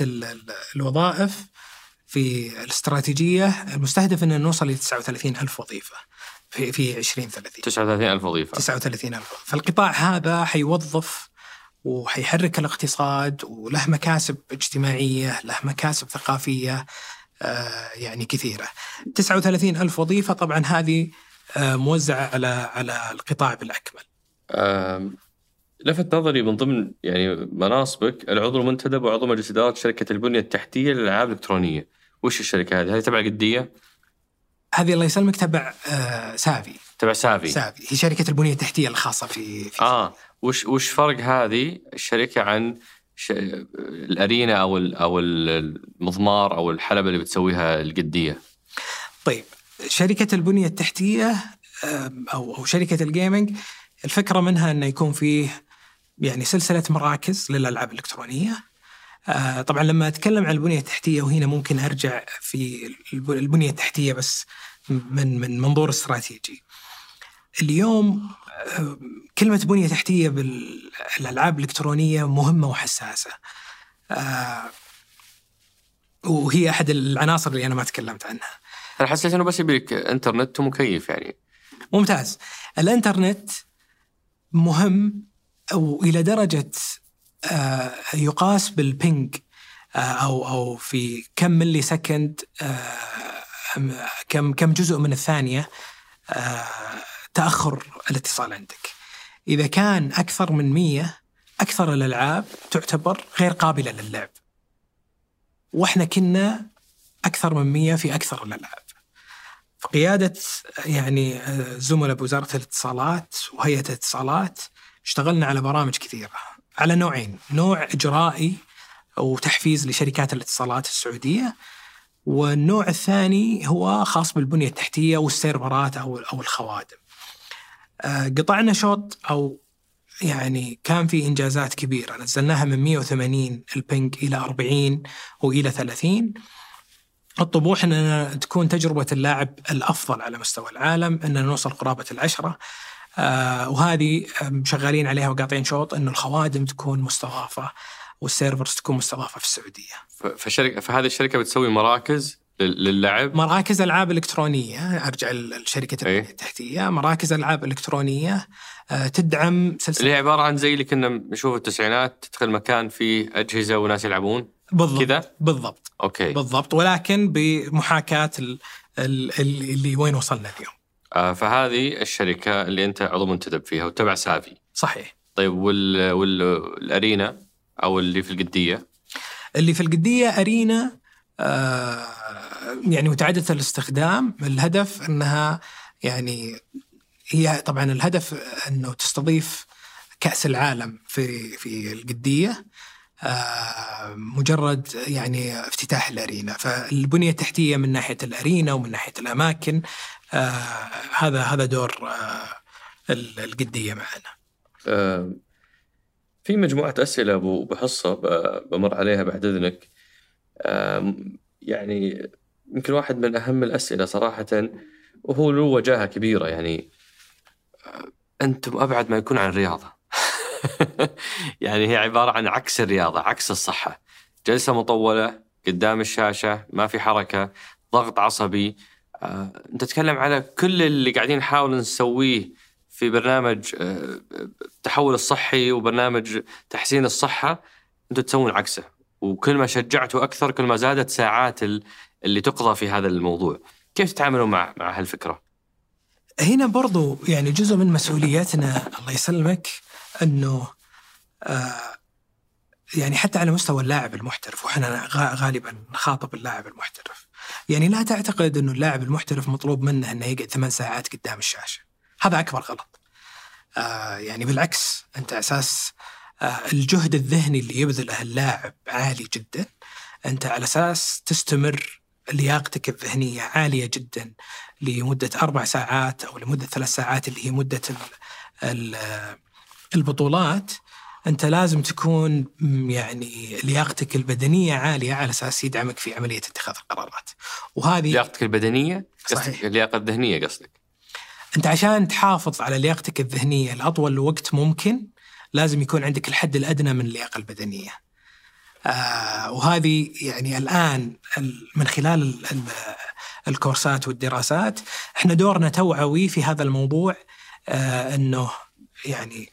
الوظائف في الاستراتيجية المستهدف أن نوصل ل 39 ألف وظيفة في في 2030 39 ألف وظيفة. 39 ألف. فالقطاع هذا حيوظف وحيحرك الاقتصاد وله مكاسب اجتماعية له مكاسب ثقافية يعني كثيرة 39 ألف وظيفة طبعا هذه آه موزعة على على القطاع بالأكمل لفت نظري من ضمن يعني مناصبك العضو المنتدب وعضو مجلس إدارة شركة البنية التحتية للألعاب الإلكترونية. وش الشركة هذه؟ هذه تبع القديه؟ هذه الله يسلمك تبع آه سافي تبع سافي سافي هي شركة البنية التحتية الخاصة في, في آه وش وش فرق هذه الشركة عن. ال arena أو. أو المضمار أو الحلبة اللي بتسويها القدية؟ طيب شركة البنية التحتية أو أو شركة ال gaming الفكرة منها إنه يكون فيه يعني سلسلة مراكز للألعاب الإلكترونية آه طبعا لما أتكلم عن البنية التحتية وهنا ممكن أرجع في البنية التحتية بس من من منظور استراتيجي. اليوم كلمة بنية تحتية بالألعاب الإلكترونية مهمة وحساسة. آه وهي أحد العناصر اللي أنا ما تكلمت عنها. أنا حسيت إنه بس يبيك إنترنت ومكيف يعني. ممتاز. الإنترنت مهم والى درجة آه، يقاس بال ping آه، أو أو في كم millisecond كم كم جزء من الثانية تاخر الاتصال عندك. إذا كان أكثر من 100 أكثر الألعاب تعتبر غير قابلة للعب. وإحنا كنا أكثر من 100 في أكثر الألعاب. فقياده يعني زملاء بوزارة الاتصالات وهيئة الاتصالات اشتغلنا على برامج كثيرة على نوعين نوع إجرائي وتحفيز لشركات الاتصالات السعودية والنوع الثاني هو خاص بالبنية التحتية والسيرفرات أو أو الخوادم قطعنا شوط أو يعني كان في إنجازات كبيرة. نزلناها من 180 البنج إلى 40 وإلى 30 الطموح أن تكون تجربة اللاعب الأفضل على مستوى العالم أن نوصل قرابة العشرة. آه وهذه شغالين عليها وقاطعين شوط انه الخوادم تكون مستضافة وال servers تكون مستضافة في السعودية. فشركة فهذه الشركة بتسوي مراكز للعب؟ مراكز ألعاب إلكترونية أرجع لشركة أيه؟ التحتية. مراكز ألعاب إلكترونية آه، تدعم سلسلة اللي هي عبارة عن زي اللي كنا نشوف التسعينات تدخل مكان فيه أجهزة وناس يلعبون. بالضبط. كذا؟ بالضبط. أوكي. بالضبط. ولكن بمحاكاة اللي وين وصلنا اليوم. آه فهذه الشركة اللي أنت عضو منتدب فيها وتبع سافي. صحيح. طيب وال والارينا أو اللي في القدية؟ اللي في القدية أرينا آه يعني متعددة الاستخدام الهدف إنها يعني هي طبعا الهدف إنه تستضيف كأس العالم في في القدية آه مجرد يعني افتتاح الأرينا فالبنية التحتية من ناحية الأرينا ومن ناحية الأماكن آه هذا هذا دور آه القدية معنا. في مجموعة أسئلة أبو بحصه بمر عليها بعد إذنك. يعني يمكن واحد من أهم الأسئلة صراحة وهو له وجاهة كبيرة يعني آه، أنتم أبعد ما يكون عن الرياضة. يعني هي عبارة عن عكس الرياضة، عكس الصحة. جلسة مطولة قدام الشاشة، ما في حركة، ضغط عصبي، آه، انت تتكلم على كل اللي قاعدين نحاول نسويه في برنامج التحول آه، الصحي وبرنامج تحسين الصحة أنتم تسوون عكسه وكل ما شجعتوا أكثر كل ما زادت ساعات اللي تقضى في هذا الموضوع. كيف تتعاملون مع مع هالفكرة؟ هنا برضو يعني جزء من مسؤوليتنا الله يسلمك أنه آه يعني حتى على مستوى اللاعب المحترف وإحنا غالبا نخاطب اللاعب المحترف. يعني لا تعتقد أنه اللاعب المحترف مطلوب منه إنه يقعد ثمان ساعات قدام الشاشة. هذا أكبر غلط. آه يعني بالعكس أنت أساس آه الجهد الذهني اللي يبذله اللاعب عالي جدا. أنت على أساس تستمر لياقتك الذهنية عالية جدا لمدة أربع ساعات أو لمدة ثلاث ساعات اللي هي مدة البطولات أنت لازم تكون يعني لياقتك البدنية عالية على أساس يدعمك في عملية اتخاذ القرارات. وهذه لياقتك البدنية؟ صحيح. اللياقة الذهنية قصدك. أنت عشان تحافظ على لياقتك الذهنية لأطول وقت ممكن لازم يكون عندك الحد الأدنى من اللياقة البدنية. آه وهذه يعني الآن من خلال ال ال الكورسات والدراسات إحنا دورنا توعوي في هذا الموضوع آه إنه يعني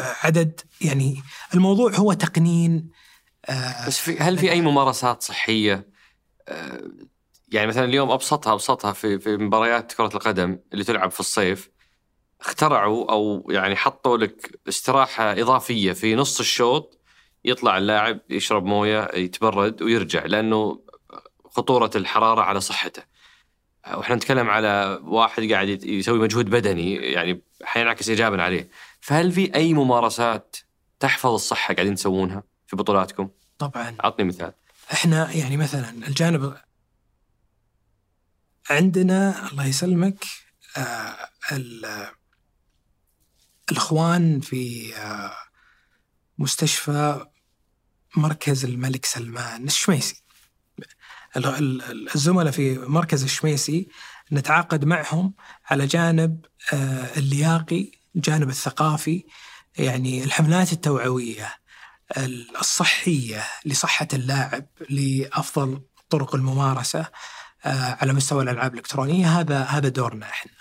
آه عدد يعني الموضوع هو تقنين آه بس في هل في أي ممارسات صحية؟ آه يعني مثلا اليوم ابسطها أبسطها في في مباريات كرة القدم اللي تلعب في الصيف اخترعوا أو يعني حطوا لك استراحة إضافية في نص الشوط يطلع اللاعب يشرب موية يتبرد ويرجع لأنه خطورة الحرارة على صحته. وإحنا نتكلم على واحد قاعد يسوي مجهود بدني يعني حينعكس ايجابا عليه. فهل في أي ممارسات تحفظ الصحة قاعدين تسوونها في بطولاتكم؟ طبعا اعطني مثال. إحنا يعني مثلا الجانب عندنا الله يسلمك آه الإخوان في آه مستشفى مركز الملك سلمان الشميسي. الزملاء في مركز الشميسي نتعاقد معهم على جانب آه، اللياقي الجانب الثقافي يعني الحملات التوعوية الصحية لصحة اللاعب لأفضل طرق الممارسة آه، على مستوى الألعاب الإلكترونية. هذا هذا دورنا إحنا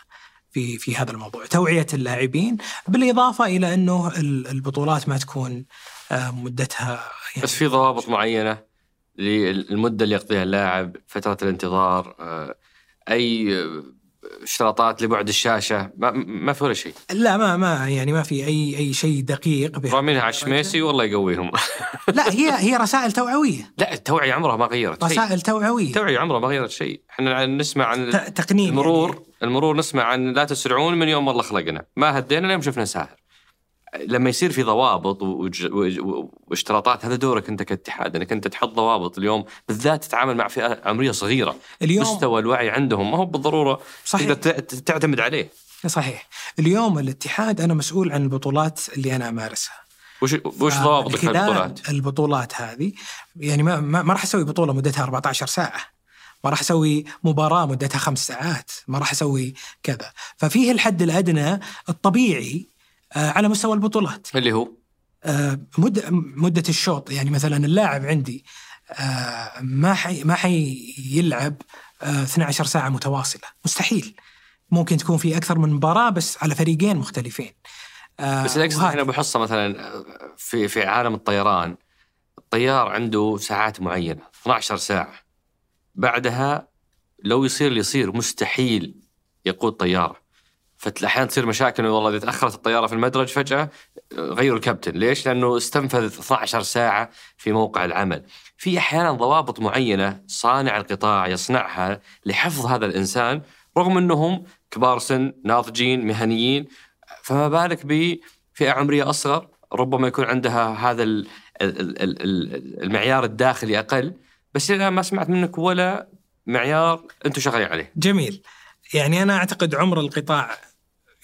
في في هذا الموضوع. توعية اللاعبين بالإضافة إلى أنه البطولات ما تكون آه، مدتها يعني بس في ضوابط معينة للمدة اللي يقضيها اللاعب فترة الانتظار آه، أي اشتراطات لبعد الشاشة ما, ما في ولا شيء. لا ما ما يعني ما في اي أي شيء دقيق رامينها على الشميسي والله يقويهم. لا هي هي رسائل توعوية. لا التوعية عمرها ما غيرت شيء. رسائل توعوية. التوعية عمرها ما غيرت شيء. إحنا نسمع عن تقنين المرور يعني. المرور نسمع عن لا تسرعون من يوم الله خلقنا. ما هدينا لين شفنا ساهر. لما يصير في ضوابط واشتراطات هذا دورك أنت كاتحاد إنك أنت تحط ضوابط اليوم بالذات تتعامل مع فئة عمرية صغيرة. اليوم مستوى الوعي عندهم ما هو بالضرورة صحيح. تقدر تعتمد عليه. صحيح. اليوم الاتحاد أنا مسؤول عن البطولات اللي أنا أمارسها. وش وش ضوابطك البطولات؟ البطولات هذه يعني ما ما, راح أسوي بطولة مدتها 14 ساعة. ما راح أسوي مباراة مدتها خمس ساعات. ما راح أسوي كذا. ففيه الحد الأدنى الطبيعي آه، على مستوى البطولات. اللي هو؟ آه، مدة مدة الشوط. يعني مثلا اللاعب عندي آه، ما حي ما حيلعب 12 ساعة متواصلة. مستحيل. ممكن تكون في أكثر من مباراة بس على فريقين مختلفين. بس الأقصد هنا بحصة مثلا في في عالم الطيران الطيار عنده ساعات معينة 12 ساعة. بعدها لو يصير اللي يصير مستحيل يقود طيارة. فاحيانا تصير مشاكل والله إذا تأخرت الطيارة في المدرج فجأة غيروا الكابتن، ليش؟ لأنه استنفذ 12 ساعة في موقع العمل. في أحيانا ضوابط معينة صانع القطاع يصنعها لحفظ هذا الإنسان رغم إنهم كبار سن، ناضجين، مهنيين، فما بالك بفئة عمرية أصغر ربما يكون عندها هذا المعيار الداخلي أقل، بس الان ما سمعت منك ولا معيار أنتم شغالين عليه. جميل. يعني أنا أعتقد عمر القطاع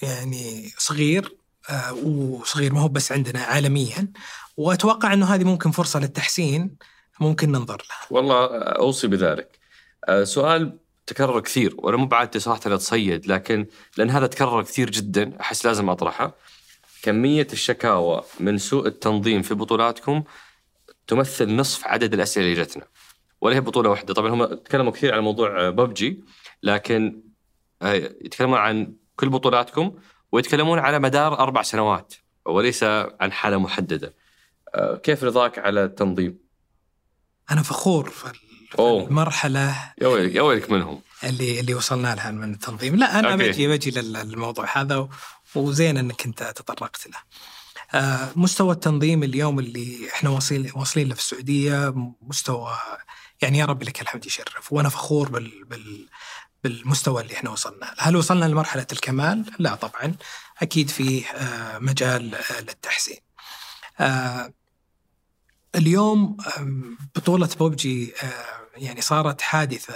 يعني صغير آه، وصغير ما هو بس عندنا عالميا وأتوقع إنه هذه ممكن فرصة للتحسين ممكن ننظر لها. والله أوصي بذلك. آه، سؤال تكرر كثير وأنا مو بعادتي صراحة اتصيد لكن لأن هذا تكرر كثير جدا أحس لازم أطرحه. كمية الشكاوى من سوء التنظيم في بطولاتكم تمثل نصف عدد الأسئلة اللي جتنا. ولا هي بطولة واحدة، طبعا هم تكلموا كثير عن موضوع ببجي لكن آه، يتكلمون عن كل بطولاتكم ويتكلمون على مدار أربع سنوات وليس عن حالة محددة آه، كيف رضاك على التنظيم؟ أنا فخور في. المرحلة يا ويلك يا ويلك منهم اللي اللي وصلنا لها من التنظيم لا أنا أوكي. بجي بجي للموضوع هذا وزين إنك أنت تطرقت له آه، مستوى التنظيم اليوم اللي إحنا واصلين واصلين له في السعودية مستوى يعني يا رب لك الحمد يشرف وأنا فخور بال, بال بالمستوى اللي إحنا وصلنا. هل وصلنا لمرحلة الكمال؟ لا طبعا أكيد في آه، مجال آه، للتحسين. آه، اليوم آم، بطولة بوبجي يعني صارت حادثة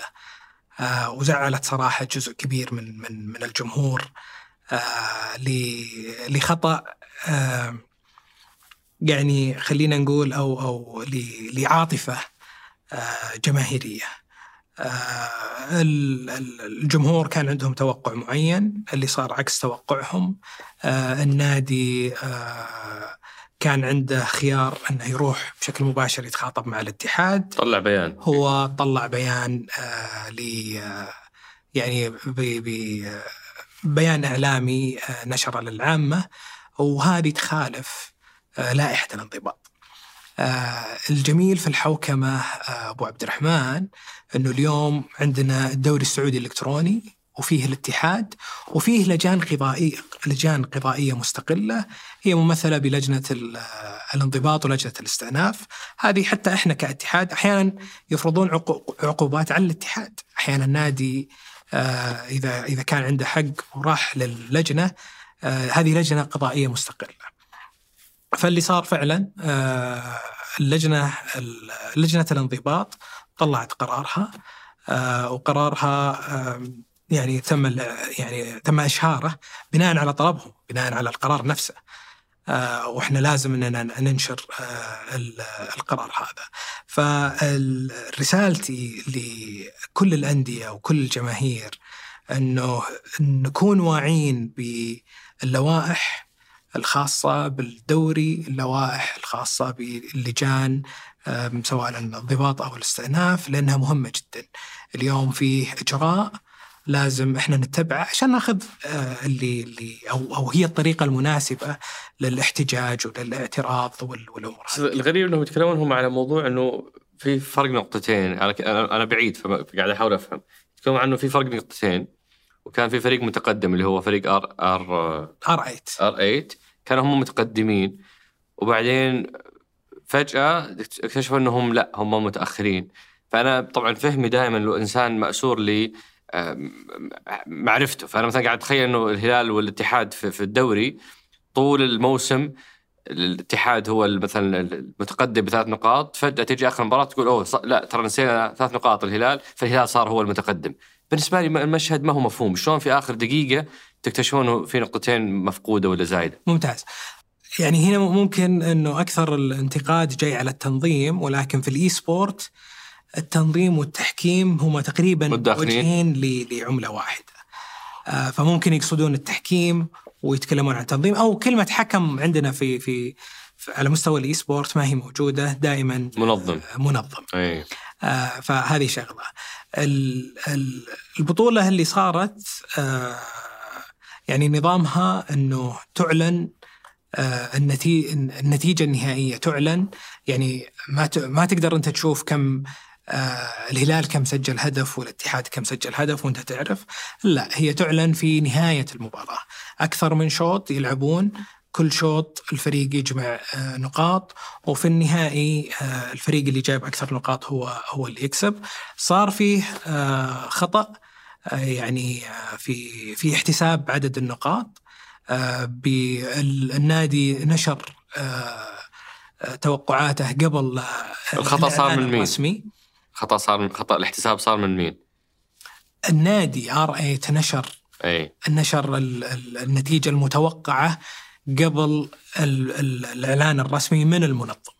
آه، وزعلت صراحة جزء كبير من من من الجمهور ل- لخطأ آه، يعني خلينا نقول أو أو لعاطفة جماهيرية. آه، ال- ال- الجمهور كان عندهم توقع معين اللي صار عكس توقعهم. آه، النادي آه، كان عنده خيار إنه يروح بشكل مباشر يتخاطب مع الاتحاد. طلع بيان. هو طلع بيان ل يعني بيان إعلامي نشره للعامة وهذه تخالف لائحة الانضباط. آه الجميل في الحوكمة آه أبو عبد الرحمن إنه اليوم عندنا الدوري السعودي الإلكتروني وفيه الاتحاد وفيه لجان قضائيه لجان قضائيه مستقلة هي ممثلة بلجنة ال- آه، الانضباط ولجنة الاستئناف. هذه حتى إحنا كاتحاد أحيانا يفرضون عقو- عقوبات على الاتحاد. أحيانا النادي إذا إذا كان عنده حق وراح للجنة آه، هذه لجنة قضائيه مستقلة. فاللي صار فعلا آه، اللجنة ال- لجنه الانضباط طلعت قرارها آه، وقرارها يعني تم يعني تم إشهاره بناء على طلبهم بناء على القرار نفسه آه، وإحنا لازم إننا ننشر ال- القرار هذا. فرسالتي لكل الأندية وكل الجماهير إنه نكون واعين باللوائح الخاصة بالدوري، اللوائح الخاصة باللجان سواء الانضباط أو الاستئناف لأنها مهمة جدا. اليوم فيه إجراء لازم إحنا نتبعه عشان نأخذ آه، اللي اللي أو أو هي الطريقة المناسبة للاحتجاج وللاعتراض وال- والأمور. الغريب إنهم يتكلمون هم على موضوع إنه في فرق نقطتين أنا أنا بعيد فقاعد أحاول أفهم يتكلمون عنه في فرق نقطتين وكان في فريق متقدم اللي هو فريق R R R8 R8 كانوا هم متقدمين. وبعدين فجأة اكتشفوا إنهم لا هم متأخرين. فأنا طبعا فهمي دائما لو إنسان مأسور ل آم، معرفته. فأنا مثلا قاعد أتخيل إنه الهلال والاتحاد في الدوري طول الموسم الاتحاد هو مثلا المتقدم بثلاث نقاط. فجأة تجي آخر مباراة تقول أوه ص- لا ترى نسينا ثلاث نقاط الهلال. فالهلال صار هو المتقدم. بالنسبة لي المشهد ما هو مفهوم شلون في آخر دقيقة تكتشفون إنه في نقطتين مفقودة ولا زايدة ممتاز يعني هنا ممكن إنه أكثر الانتقاد جاي على التنظيم ولكن في ال esport التنظيم والتحكيم هما تقريبا. وجهين لعملة واحدة. آه، فممكن يقصدون التحكيم ويتكلمون عن التنظيم أو كلمة حكم عندنا في في, على مستوى ال esport ما هي موجودة دائما منظم آه، منظم. اي آه، فهذه شغلة ال- ال- البطولة اللي صارت آه، يعني نظامها إنه تعلن آه، النتي- النتيجة النهائية تعلن. يعني ما ما تقدر أنت تشوف كم آه، الهلال كم سجل هدف والاتحاد كم سجل هدف وأنت تعرف. لا هي تعلن في نهاية المباراة. أكثر من شوط يلعبون كل شوط الفريق يجمع آه، نقاط وفي النهائي آه، الفريق اللي جايب أكثر نقاط هو هو اللي يكسب. صار فيه آه، خطأ يعني في في احتساب عدد النقاط بالنادي نشر توقعاته قبل الخطأ صار من مين؟ الرسمي. خطأ صار من خطأ الاحتساب صار من مين؟ النادي آر 8 نشر اي نشر ال- ال- النتيجة المتوقعة. قبل ال- ال- الإعلان الرسمي من المنظم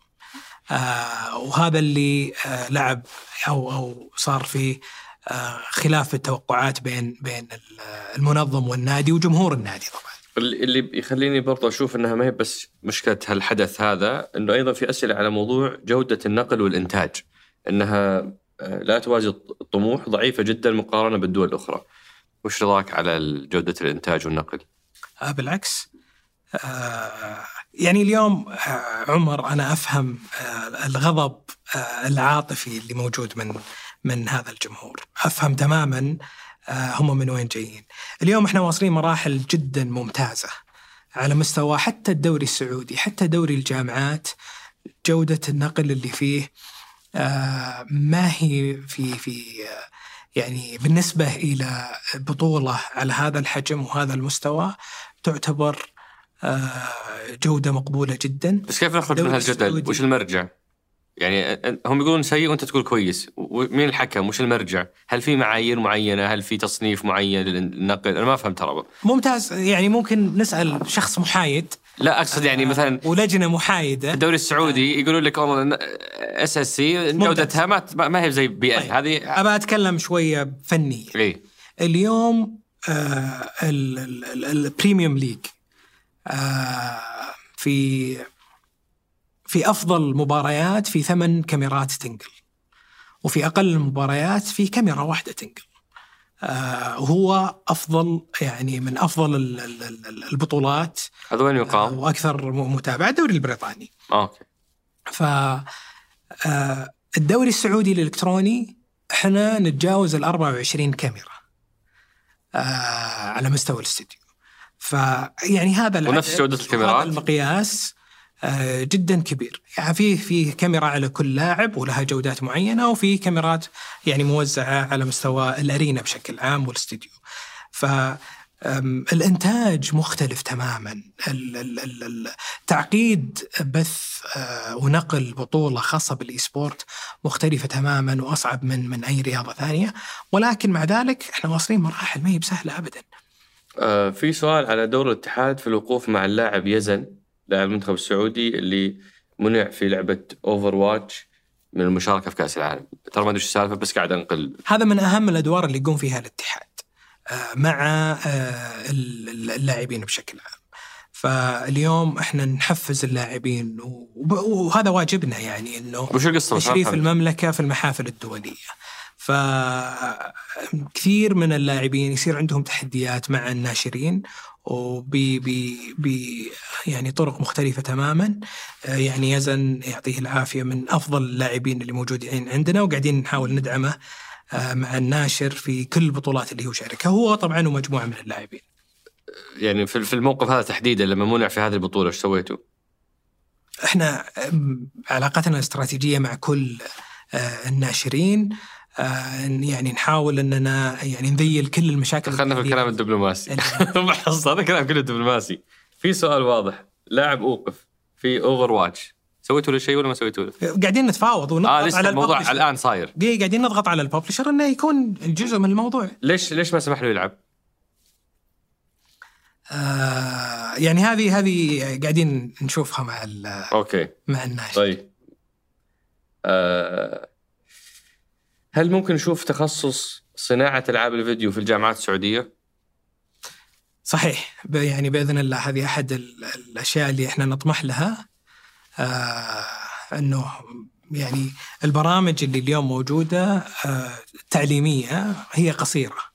آه وهذا اللي آه لعب أو أو صار في آه خلاف في التوقعات بين بين ال- المنظم والنادي وجمهور النادي طبعا اللي يخليني برضه أشوف إنها ما هي بس مشكلة هالحدث هذا إنه أيضا في أسئلة على موضوع جودة النقل والإنتاج إنها آه، لا توازي الطموح ضعيفة جدا مقارنة بالدول الأخرى. وش رضاك على جودة الإنتاج والنقل؟ آه بالعكس يعني اليوم آه، عمر أنا أفهم آه، الغضب آه، العاطفي اللي موجود من من هذا الجمهور، أفهم تماما هم من وين جايين. اليوم إحنا واصلين مراحل جدا ممتازة على مستوى حتى الدوري السعودي، حتى دوري الجامعات جودة النقل اللي فيه ما هي في في يعني بالنسبة إلى بطولة على هذا الحجم وهذا المستوى تعتبر جودة مقبولة جدا بس كيف نخرج من هالجدل؟ وش المرجع؟ يعني هم يقولون سيء وأنت تقول كويس، مين الحكم؟ وش المرجع؟ هل في معايير معينة؟ هل في تصنيف معين للنقل؟ أنا ما فهمت ترى. ممتاز يعني ممكن نسأل شخص محايد لا أقصد يعني مثلا ولجنة محايدة الدوري السعودي يقولون لك والله SSC جودتها ما ما هي زي PL طيب. هذه أبى أتكلم شوية فني اي اليوم آه ال Premium League آه في في أفضل مباريات في ثمان كاميرات تنقل وفي أقل المباريات في كاميرا واحدة تنقل. آه هو أفضل يعني من أفضل البطولات هذا وين يقام؟ آه وأكثر متابعه الدوري البريطاني. أوكي. ف آه الدوري السعودي الإلكتروني إحنا نتجاوز ال 24 كاميرا آه على مستوى الاستديو فيعني هذا ونفس جودة الكاميرات؟ هذا المقياس آه، جدا كبير. يعني في في كاميرا على كل لاعب ولها جودات معينة وفي كاميرات يعني موزعة على مستوى الأرينا بشكل عام والاستديو ف الإنتاج مختلف تماما. تعقيد بث آه، ونقل بطولة خاصة بال esports مختلفة تماما وأصعب من من أي رياضة ثانية. ولكن مع ذلك إحنا واصلين مراحل ما هي بسهلة ابدا. آه في سؤال على دور الاتحاد في الوقوف مع اللاعب يزن لاعب المنتخب السعودي اللي منع في لعبة Overwatch من المشاركة في كأس العالم. ترى ما أدري السالفة بس قاعد أنقل. هذا من أهم الأدوار اللي يقوم فيها الاتحاد آه مع آه اللاعبين بشكل عام. فاليوم إحنا نحفز اللاعبين وهذا واجبنا يعني إنه وش القصة؟ تشريف المملكة في المحافل الدولية. فكثير من اللاعبين يصير عندهم تحديات مع الناشرين وبي بي بي يعني طرق مختلفة تماما. يعني يزن يعطيه العافية من أفضل اللاعبين اللي موجودين عندنا وقاعدين نحاول ندعمه مع الناشر في كل البطولات اللي هو شاركها. هو طبعا ومجموعة من اللاعبين. يعني في الموقف هذا تحديدا لما منع في هذه البطولة إيش سويتوا؟ إحنا علاقتنا الاستراتيجية مع كل الناشرين. آه يعني نحاول إننا يعني نذلل كل المشاكل دخلنا في الكلام الدبلوماسي. هذا كلام كله دبلوماسي في سؤال واضح. لاعب أوقف في Overwatch سويتوا له شيء ولا ما سويتوا له؟ قاعدين نتفاوض ونضغط آه لسه على الموضوع الآن صاير. قاعدين نضغط على الببلشر إنه يكون جزء من الموضوع. ليش ليش ما سمح له يلعب؟ آه يعني هذه هذه قاعدين نشوفها مع أوكي. مع الناس طيب. آه هل ممكن نشوف تخصص صناعة ألعاب الفيديو في الجامعات السعودية؟ صحيح يعني بإذن الله هذه أحد الأشياء اللي إحنا نطمح لها آه أنه يعني البرامج اللي اليوم موجودة آه تعليمية هي قصيرة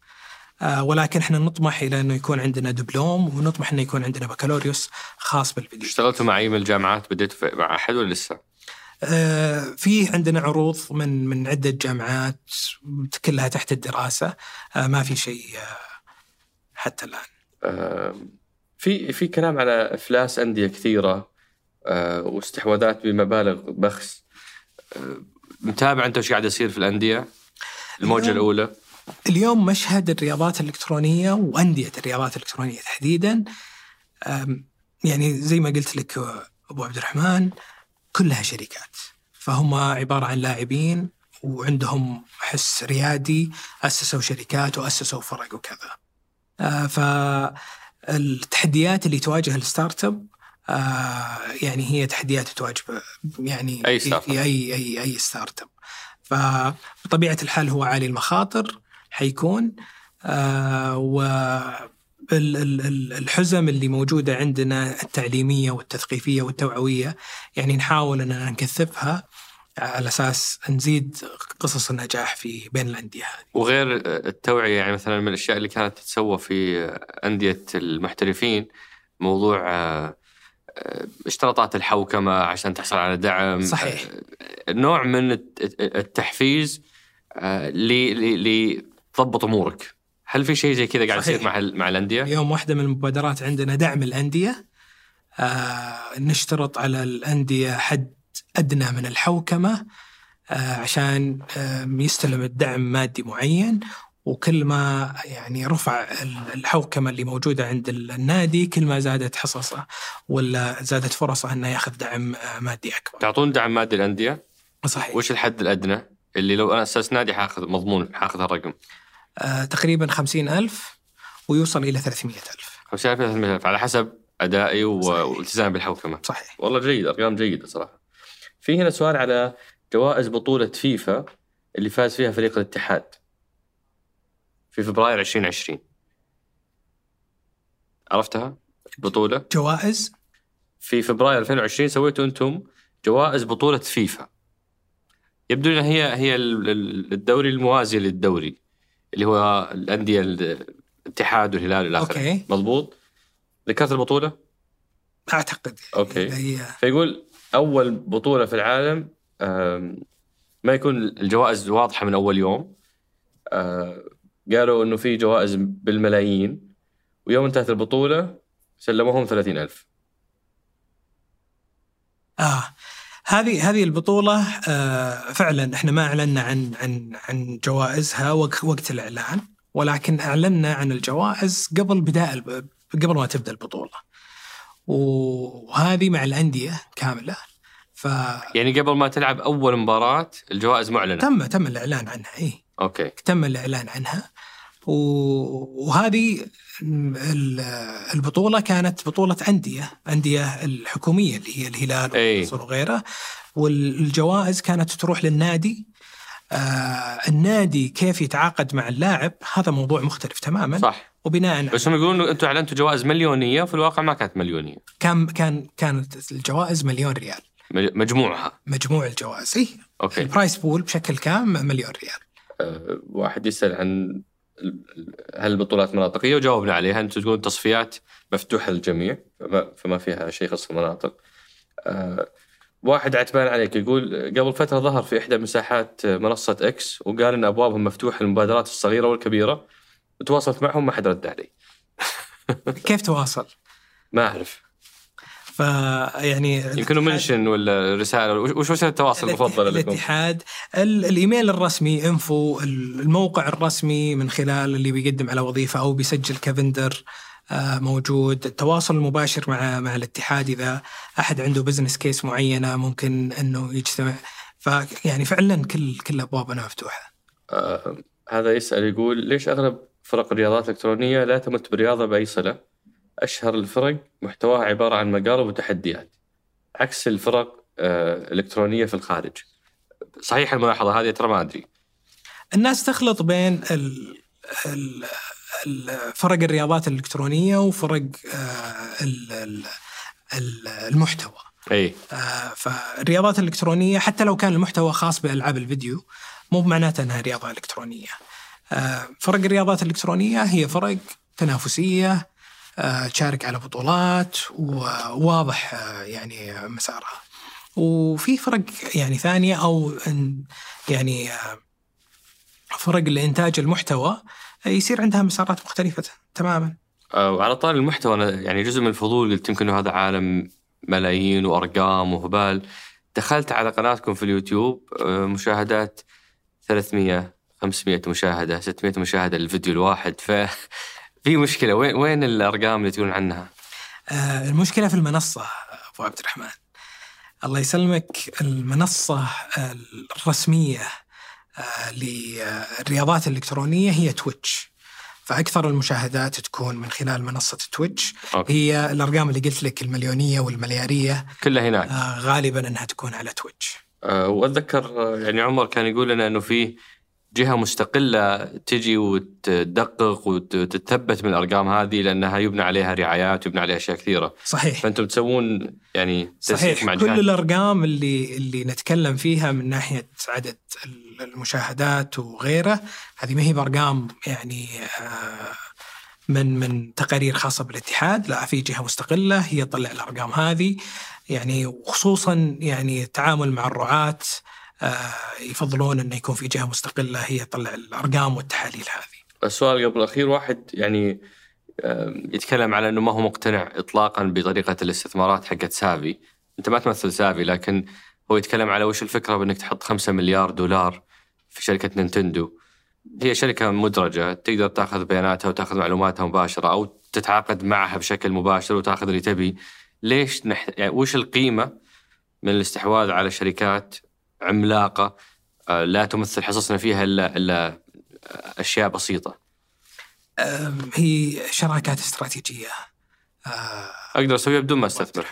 آه ولكن إحنا نطمح إلى إنه يكون عندنا دبلوم ونطمح إنه يكون عندنا بكالوريوس خاص بالفيديو. اشتغلتوا مع أي من الجامعات بديتوا مع أحد ولا لسه؟ آه، في عندنا عروض من من عدة جامعات كلها تحت الدراسة. آه، ما في شيء آه، حتى الآن. في في كلام على أفلاس أندية كثيرة واستحواذات بمبالغ بخس. متابع أنت إيش قاعد يصير في الأندية؟ الموجة الأولى؟ اليوم مشهد الرياضات الإلكترونية وأندية الرياضات الإلكترونية تحديدا. يعني زي ما قلت لك أبو عبد الرحمن كلها شركات. فهم عبارة عن لاعبين وعندهم حس ريادي أسسوا شركات وأسسوا فرق وكذا. آه فالتحديات اللي تواجه ال startup آه يعني هي تحديات تواجه يعني أي startup. أي أي أي startup. فبطبيعة الحال هو عالي المخاطر حيكون آه الحزم اللي موجودة عندنا التعليمية والتثقيفية والتوعوية يعني نحاول أننا نكثفها على أساس نزيد قصص النجاح في بين الأندية هذه. وغير التوعية يعني مثلا من الأشياء اللي كانت تتسوى في أندية المحترفين موضوع آه، اشتراطات الحوكمة عشان تحصل على دعم صحيح. آه، نوع من الت- التحفيز آه، ل- ل- لتضبط أمورك هل في شيء زي كذا قاعد. يصير مع مع الأندية؟ اليوم واحدة من المبادرات عندنا دعم الأندية آه نشترط على الأندية حد أدنى من الحوكمة آه عشان آه يستلم الدعم مادي معين وكل ما يعني رفع ال- الحوكمة اللي موجودة عند ال- النادي كل ما زادت حصصه ولا زادت فرصه أنه ياخذ دعم آه مادي أكبر تعطون دعم مادي الأندية؟ صحيح وش الحد الأدنى اللي لو أنا أساس نادي حاخذ مضمون حاخذ هالرقم آه تقريبا خمسين ألف ويوصل إلى 300 ألف. 5000 300000 على حسب أدائي و- صحيح. والالتزام بالحوكمه صحيح. والله جيد ارقام جيده صراحة في هنا سؤال على جوائز بطولة فيفا اللي فاز فيها فريق الاتحاد في فبراير 2020 عرفتها؟ بطولة؟ جوائز؟ في فبراير 2020 سويتوا أنتم جوائز بطولة فيفا. يبدو ان هي هي ال- ال- الدوري الموازي للدوري. اللي هو الأندية الاتحاد والهلال والى اخره. مضبوط؟ ذكرت البطولة؟ أعتقد. أوكي. هي فيقول أول بطولة في العالم ما يكون الجوائز واضحة من أول يوم. آه، قالوا إنه في جوائز بالملايين. ويوم انتهت البطولة سلموهم 30000 آه. هذه هذه البطولة آه فعلا إحنا ما أعلنا عن عن عن جوائزها وق- وقت الإعلان ولكن أعلنا عن الجوائز قبل الب- قبل ما تبدأ البطولة. وهذه مع الأندية كاملة. فتم يعني قبل ما تلعب أول مباراة الجوائز معلنة. تم الإعلان عنها اي أوكي. تم الإعلان عنها. وهذه ال- البطولة كانت بطولة أندية أندية الحكومية اللي هي الهلال إي. والنصر وغيره والجوائز كانت تروح للنادي. آه النادي كيف يتعاقد مع اللاعب هذا موضوع مختلف تماما. صح. وبناء بس هم يقولون أنتم أعلنتوا جوائز مليونية وفي الواقع ما كانت مليونية. كان كان كانت الجوائز مليون ريال. مجموعها. مجموع الجوائز اي okay. ال prize pool بشكل كام مليون ريال؟ أه، واحد يسأل عن هل البطولات مناطقية؟ وجاوبنا عليها أنتم تقولون تصفيات مفتوحه للجميع فما, فما فيها شيء يخص المناطق. أه، واحد عتبان عليك يقول قبل فترة ظهر في إحدى مساحات منصة إكس وقال إن أبوابهم مفتوحة للمبادرات الصغيرة والكبيرة. وتواصلت معهم؟ ما حد رد علي. كيف تواصل؟ ما أعرف. فيعني يمكن mention ولا رسالة وش وسيلة التواصل المفضلة لكم؟ الاتحاد ال- الإيميل الرسمي info الموقع الرسمي من خلال اللي بيقدم على وظيفة أو بيسجل ك vendor آه، موجود التواصل المباشر مع مع الاتحاد إذا أحد عنده بزنس كيس معينة ممكن إنه يجتمع فيعني فعلا كل كل أبوابنا مفتوحة آه هذا يسأل يقول ليش أغلب فرق الرياضات الإلكترونية لا تمت بالرياضة بأي صلة؟ أشهر الفرق محتواها عبارة عن مقالب وتحديات عكس الفرق آه الإلكترونية في الخارج. صحيح الملاحظة هذه ترى ما أدري. الناس تخلط بين ال ال فرق الرياضات الإلكترونية وفرق آه، ال- ال- ال- المحتوى. أي. آه، فالرياضات الإلكترونية حتى لو كان المحتوى خاص بألعاب الفيديو مو بمعناته أنها رياضة إلكترونية. آه، فرق الرياضات الإلكترونية هي فرق تنافسية آه، تشارك على بطولات وواضح آه، يعني مسارها. وفي فرق يعني ثانية أو يعني آه، فرق لإنتاج المحتوى آه، يصير عندها مسارات مختلفة تماما. آه وعلى طار المحتوى أنا يعني جزء من الفضول قلت يمكن هذا عالم ملايين وأرقام وهبال. دخلت على قناتكم في اليوتيوب آه مشاهدات 300 500 مشاهدة 600 مشاهدة للفيديو الواحد. ف في مشكلة وين وين الأرقام اللي تقولون عنها؟ آه، المشكلة في المنصة أبو عبد الرحمن. الله يسلمك المنصة الرسمية آه، للرياضات الإلكترونية هي Twitch. فأكثر المشاهدات تكون من خلال منصة Twitch. Okay. هي الأرقام اللي قلت لك المليونية والمليارية كلها هناك. آه، غالبا أنها تكون على Twitch. آه، وأتذكر آه، يعني عمر كان يقول لنا إنه في جهة مستقلة تجي وتدقق وتتثبت من الأرقام هذه لأنها يبنى عليها رعايات ويبنى عليها أشياء كثيرة، صحيح. فأنتم تسوون يعني صحيح. مع كل الأرقام اللي اللي نتكلم فيها من ناحية عدد المشاهدات وغيره هذه ما هي بأرقام يعني آه، من من تقارير خاصة بالاتحاد. لا في جهة مستقلة هي تطلع الأرقام هذه. يعني وخصوصا يعني التعامل مع الرعاة آه، يفضلون إنه يكون في جهة مستقلة هي تطلع الأرقام والتحاليل هذه. السؤال قبل الأخير واحد يعني يتكلم على إنه ما هو مقتنع اطلاقا بطريقة الاستثمارات حقت سافي، أنت ما تمثل سافي لكن هو يتكلم على وش الفكرة بإنك تحط 5 مليار دولار في شركة نينتندو. هي شركة مدرجة تقدر تأخذ بياناتها وتأخذ معلوماتها مباشرة أو تتعاقد معها بشكل مباشر وتأخذ اللي تبي. ليش نح... يعني وش القيمة من الاستحواذ على شركات عملاقة آه، لا تمثل حصصنا فيها إلا إلا أشياء بسيطة. هي شراكات استراتيجية. آه، أقدر أسويها بدون ما أستثمر.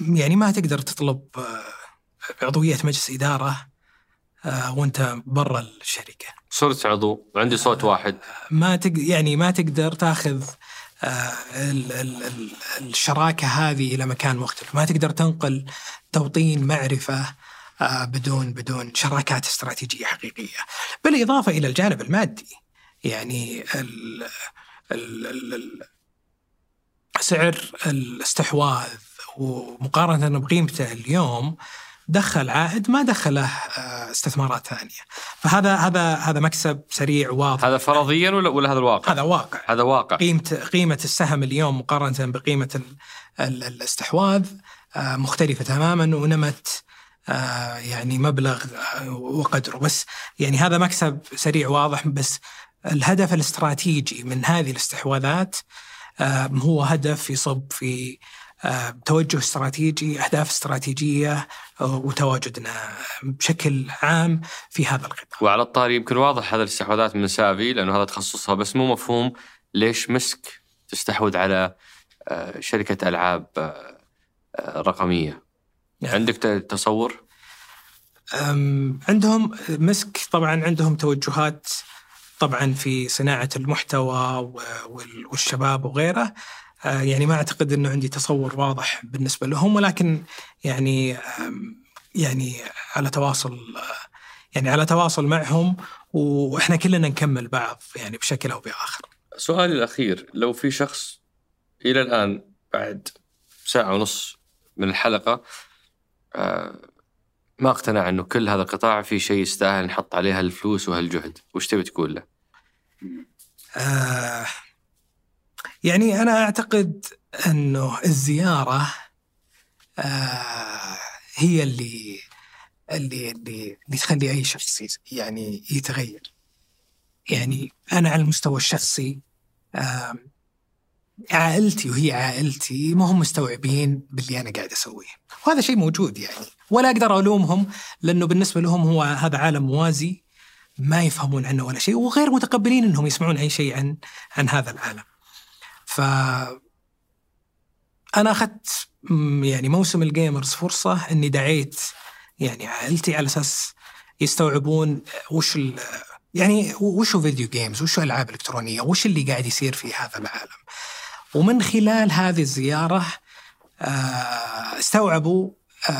يعني ما تقدر تطلب آه، عضوية مجلس إدارة وأنت برا الشركة. صرت عضو وعندي صوت واحد. ما تق... يعني ما تقدر تاخذ الشراكة هذه إلى مكان مختلف، ما تقدر تنقل توطين معرفة آه، بدون بدون شراكات استراتيجية حقيقية، بالإضافة إلى الجانب المادي. يعني سعر الاستحواذ ومقارنة بقيمته اليوم دخل عائد ما دخله آه، استثمارات ثانية. فهذا هذا هذا مكسب سريع واضح. هذا فرضيا ولا ولا هذا الواقع؟ هذا واقع. هذا واقع. قيمة قيمة السهم اليوم مقارنة بقيمة الاستحواذ آه، مختلفة تماما ونمت آه، يعني مبلغ وقدره. بس يعني هذا مكسب سريع واضح بس الهدف الاستراتيجي من هذه الاستحواذات هو هدف يصب في توجه استراتيجي أهداف استراتيجية وتواجدنا بشكل عام في هذا القطاع. وعلى الطاري يمكن واضح هذا الاستحواذات من سافي لأنه هذا تخصصها بس مو مفهوم ليش مسك تستحوذ على آه، شركة ألعاب آه، آه، رقمية. يعني. عندك تصور؟ عندهم مسك طبعا عندهم توجهات طبعا في صناعة المحتوى والشباب وغيره يعني ما أعتقد إنه عندي تصور واضح بالنسبة لهم ولكن يعني يعني على تواصل يعني على تواصل معهم وإحنا كلنا نكمل بعض يعني بشكل أو بآخر. سؤالي الأخير لو في شخص إلى الآن بعد ساعة ونص من الحلقة آه، ما اقتنع إنه كل هذا القطاع في شيء يستاهل نحط عليه هالفلوس وهالجهد، وش تبي تقول له؟ آه يعني أنا أعتقد أنه الزيارة آه هي اللي اللي اللي, اللي تخلي أي شخص يعني يتغير. يعني أنا على المستوى الشخصي آه عائلتي وهي عائلتي ما هم مستوعبين باللي أنا قاعد أسويه، وهذا شيء موجود يعني، ولا أقدر ألومهم لأنه بالنسبة لهم هو هذا عالم موازي ما يفهمون عنه ولا شيء وغير متقبلين إنهم يسمعون أي شيء عن عن هذا العالم. ف أنا أخذت يعني موسم ال Gamers فرصة إني دعيت يعني عائلتي على أساس يستوعبون وش يعني وش video games وش ألعاب إلكترونية وش اللي قاعد يصير في هذا العالم ومن خلال هذه الزيارة آه، استوعبوا آه،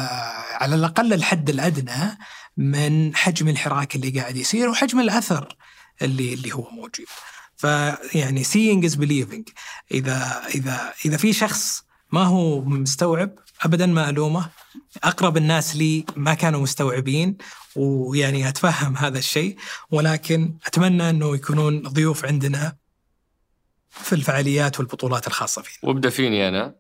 على الأقل الحد الأدنى من حجم الحراك اللي قاعد يصير وحجم الأثر اللي اللي هو موجود. فيعني seeing is believing. إذا إذا إذا في شخص ما هو مستوعب ابدا ما ألومه. أقرب الناس لي ما كانوا مستوعبين ويعني أتفهم هذا الشيء. ولكن أتمنى إنه يكونون ضيوف عندنا في الفعاليات والبطولات الخاصة فينا. وابدأ فيني أنا.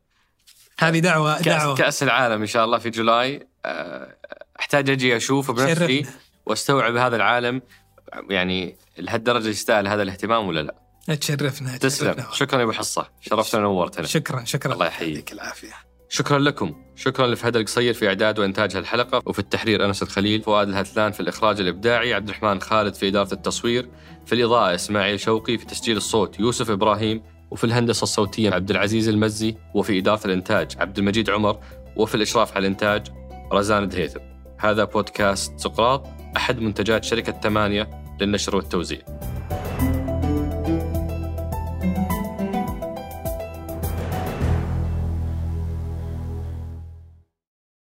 هذه دعوة كأس دعوة. كأس العالم إن شاء الله في جولاي. آه، أحتاج أجي اشوفه بنفسي وأستوعب هذا العالم. يعني لهالدرجة يستاهل هذا الاهتمام ولا لا؟ تشرفنا تسلم. شكرا يا أبو حصة. شرفتنا ونورتنا. شكرا شكرا. الله يحييك. العافية. شكرا لكم. شكرا لفهد القصير في إعداد وإنتاج هالحلقة وفي التحرير أنس الخليل فؤاد الهتلان في الإخراج الإبداعي عبد الرحمن خالد في إدارة التصوير في الإضاءة إسماعيل شوقي في تسجيل الصوت يوسف إبراهيم وفي الهندسة الصوتية عبد العزيز المزي وفي اداره الإنتاج عبد المجيد عمر وفي الإشراف على الإنتاج رزان دهيثم. هذا بودكاست سقراط أحد منتجات شركة ثمانية للنشر والتوزيع.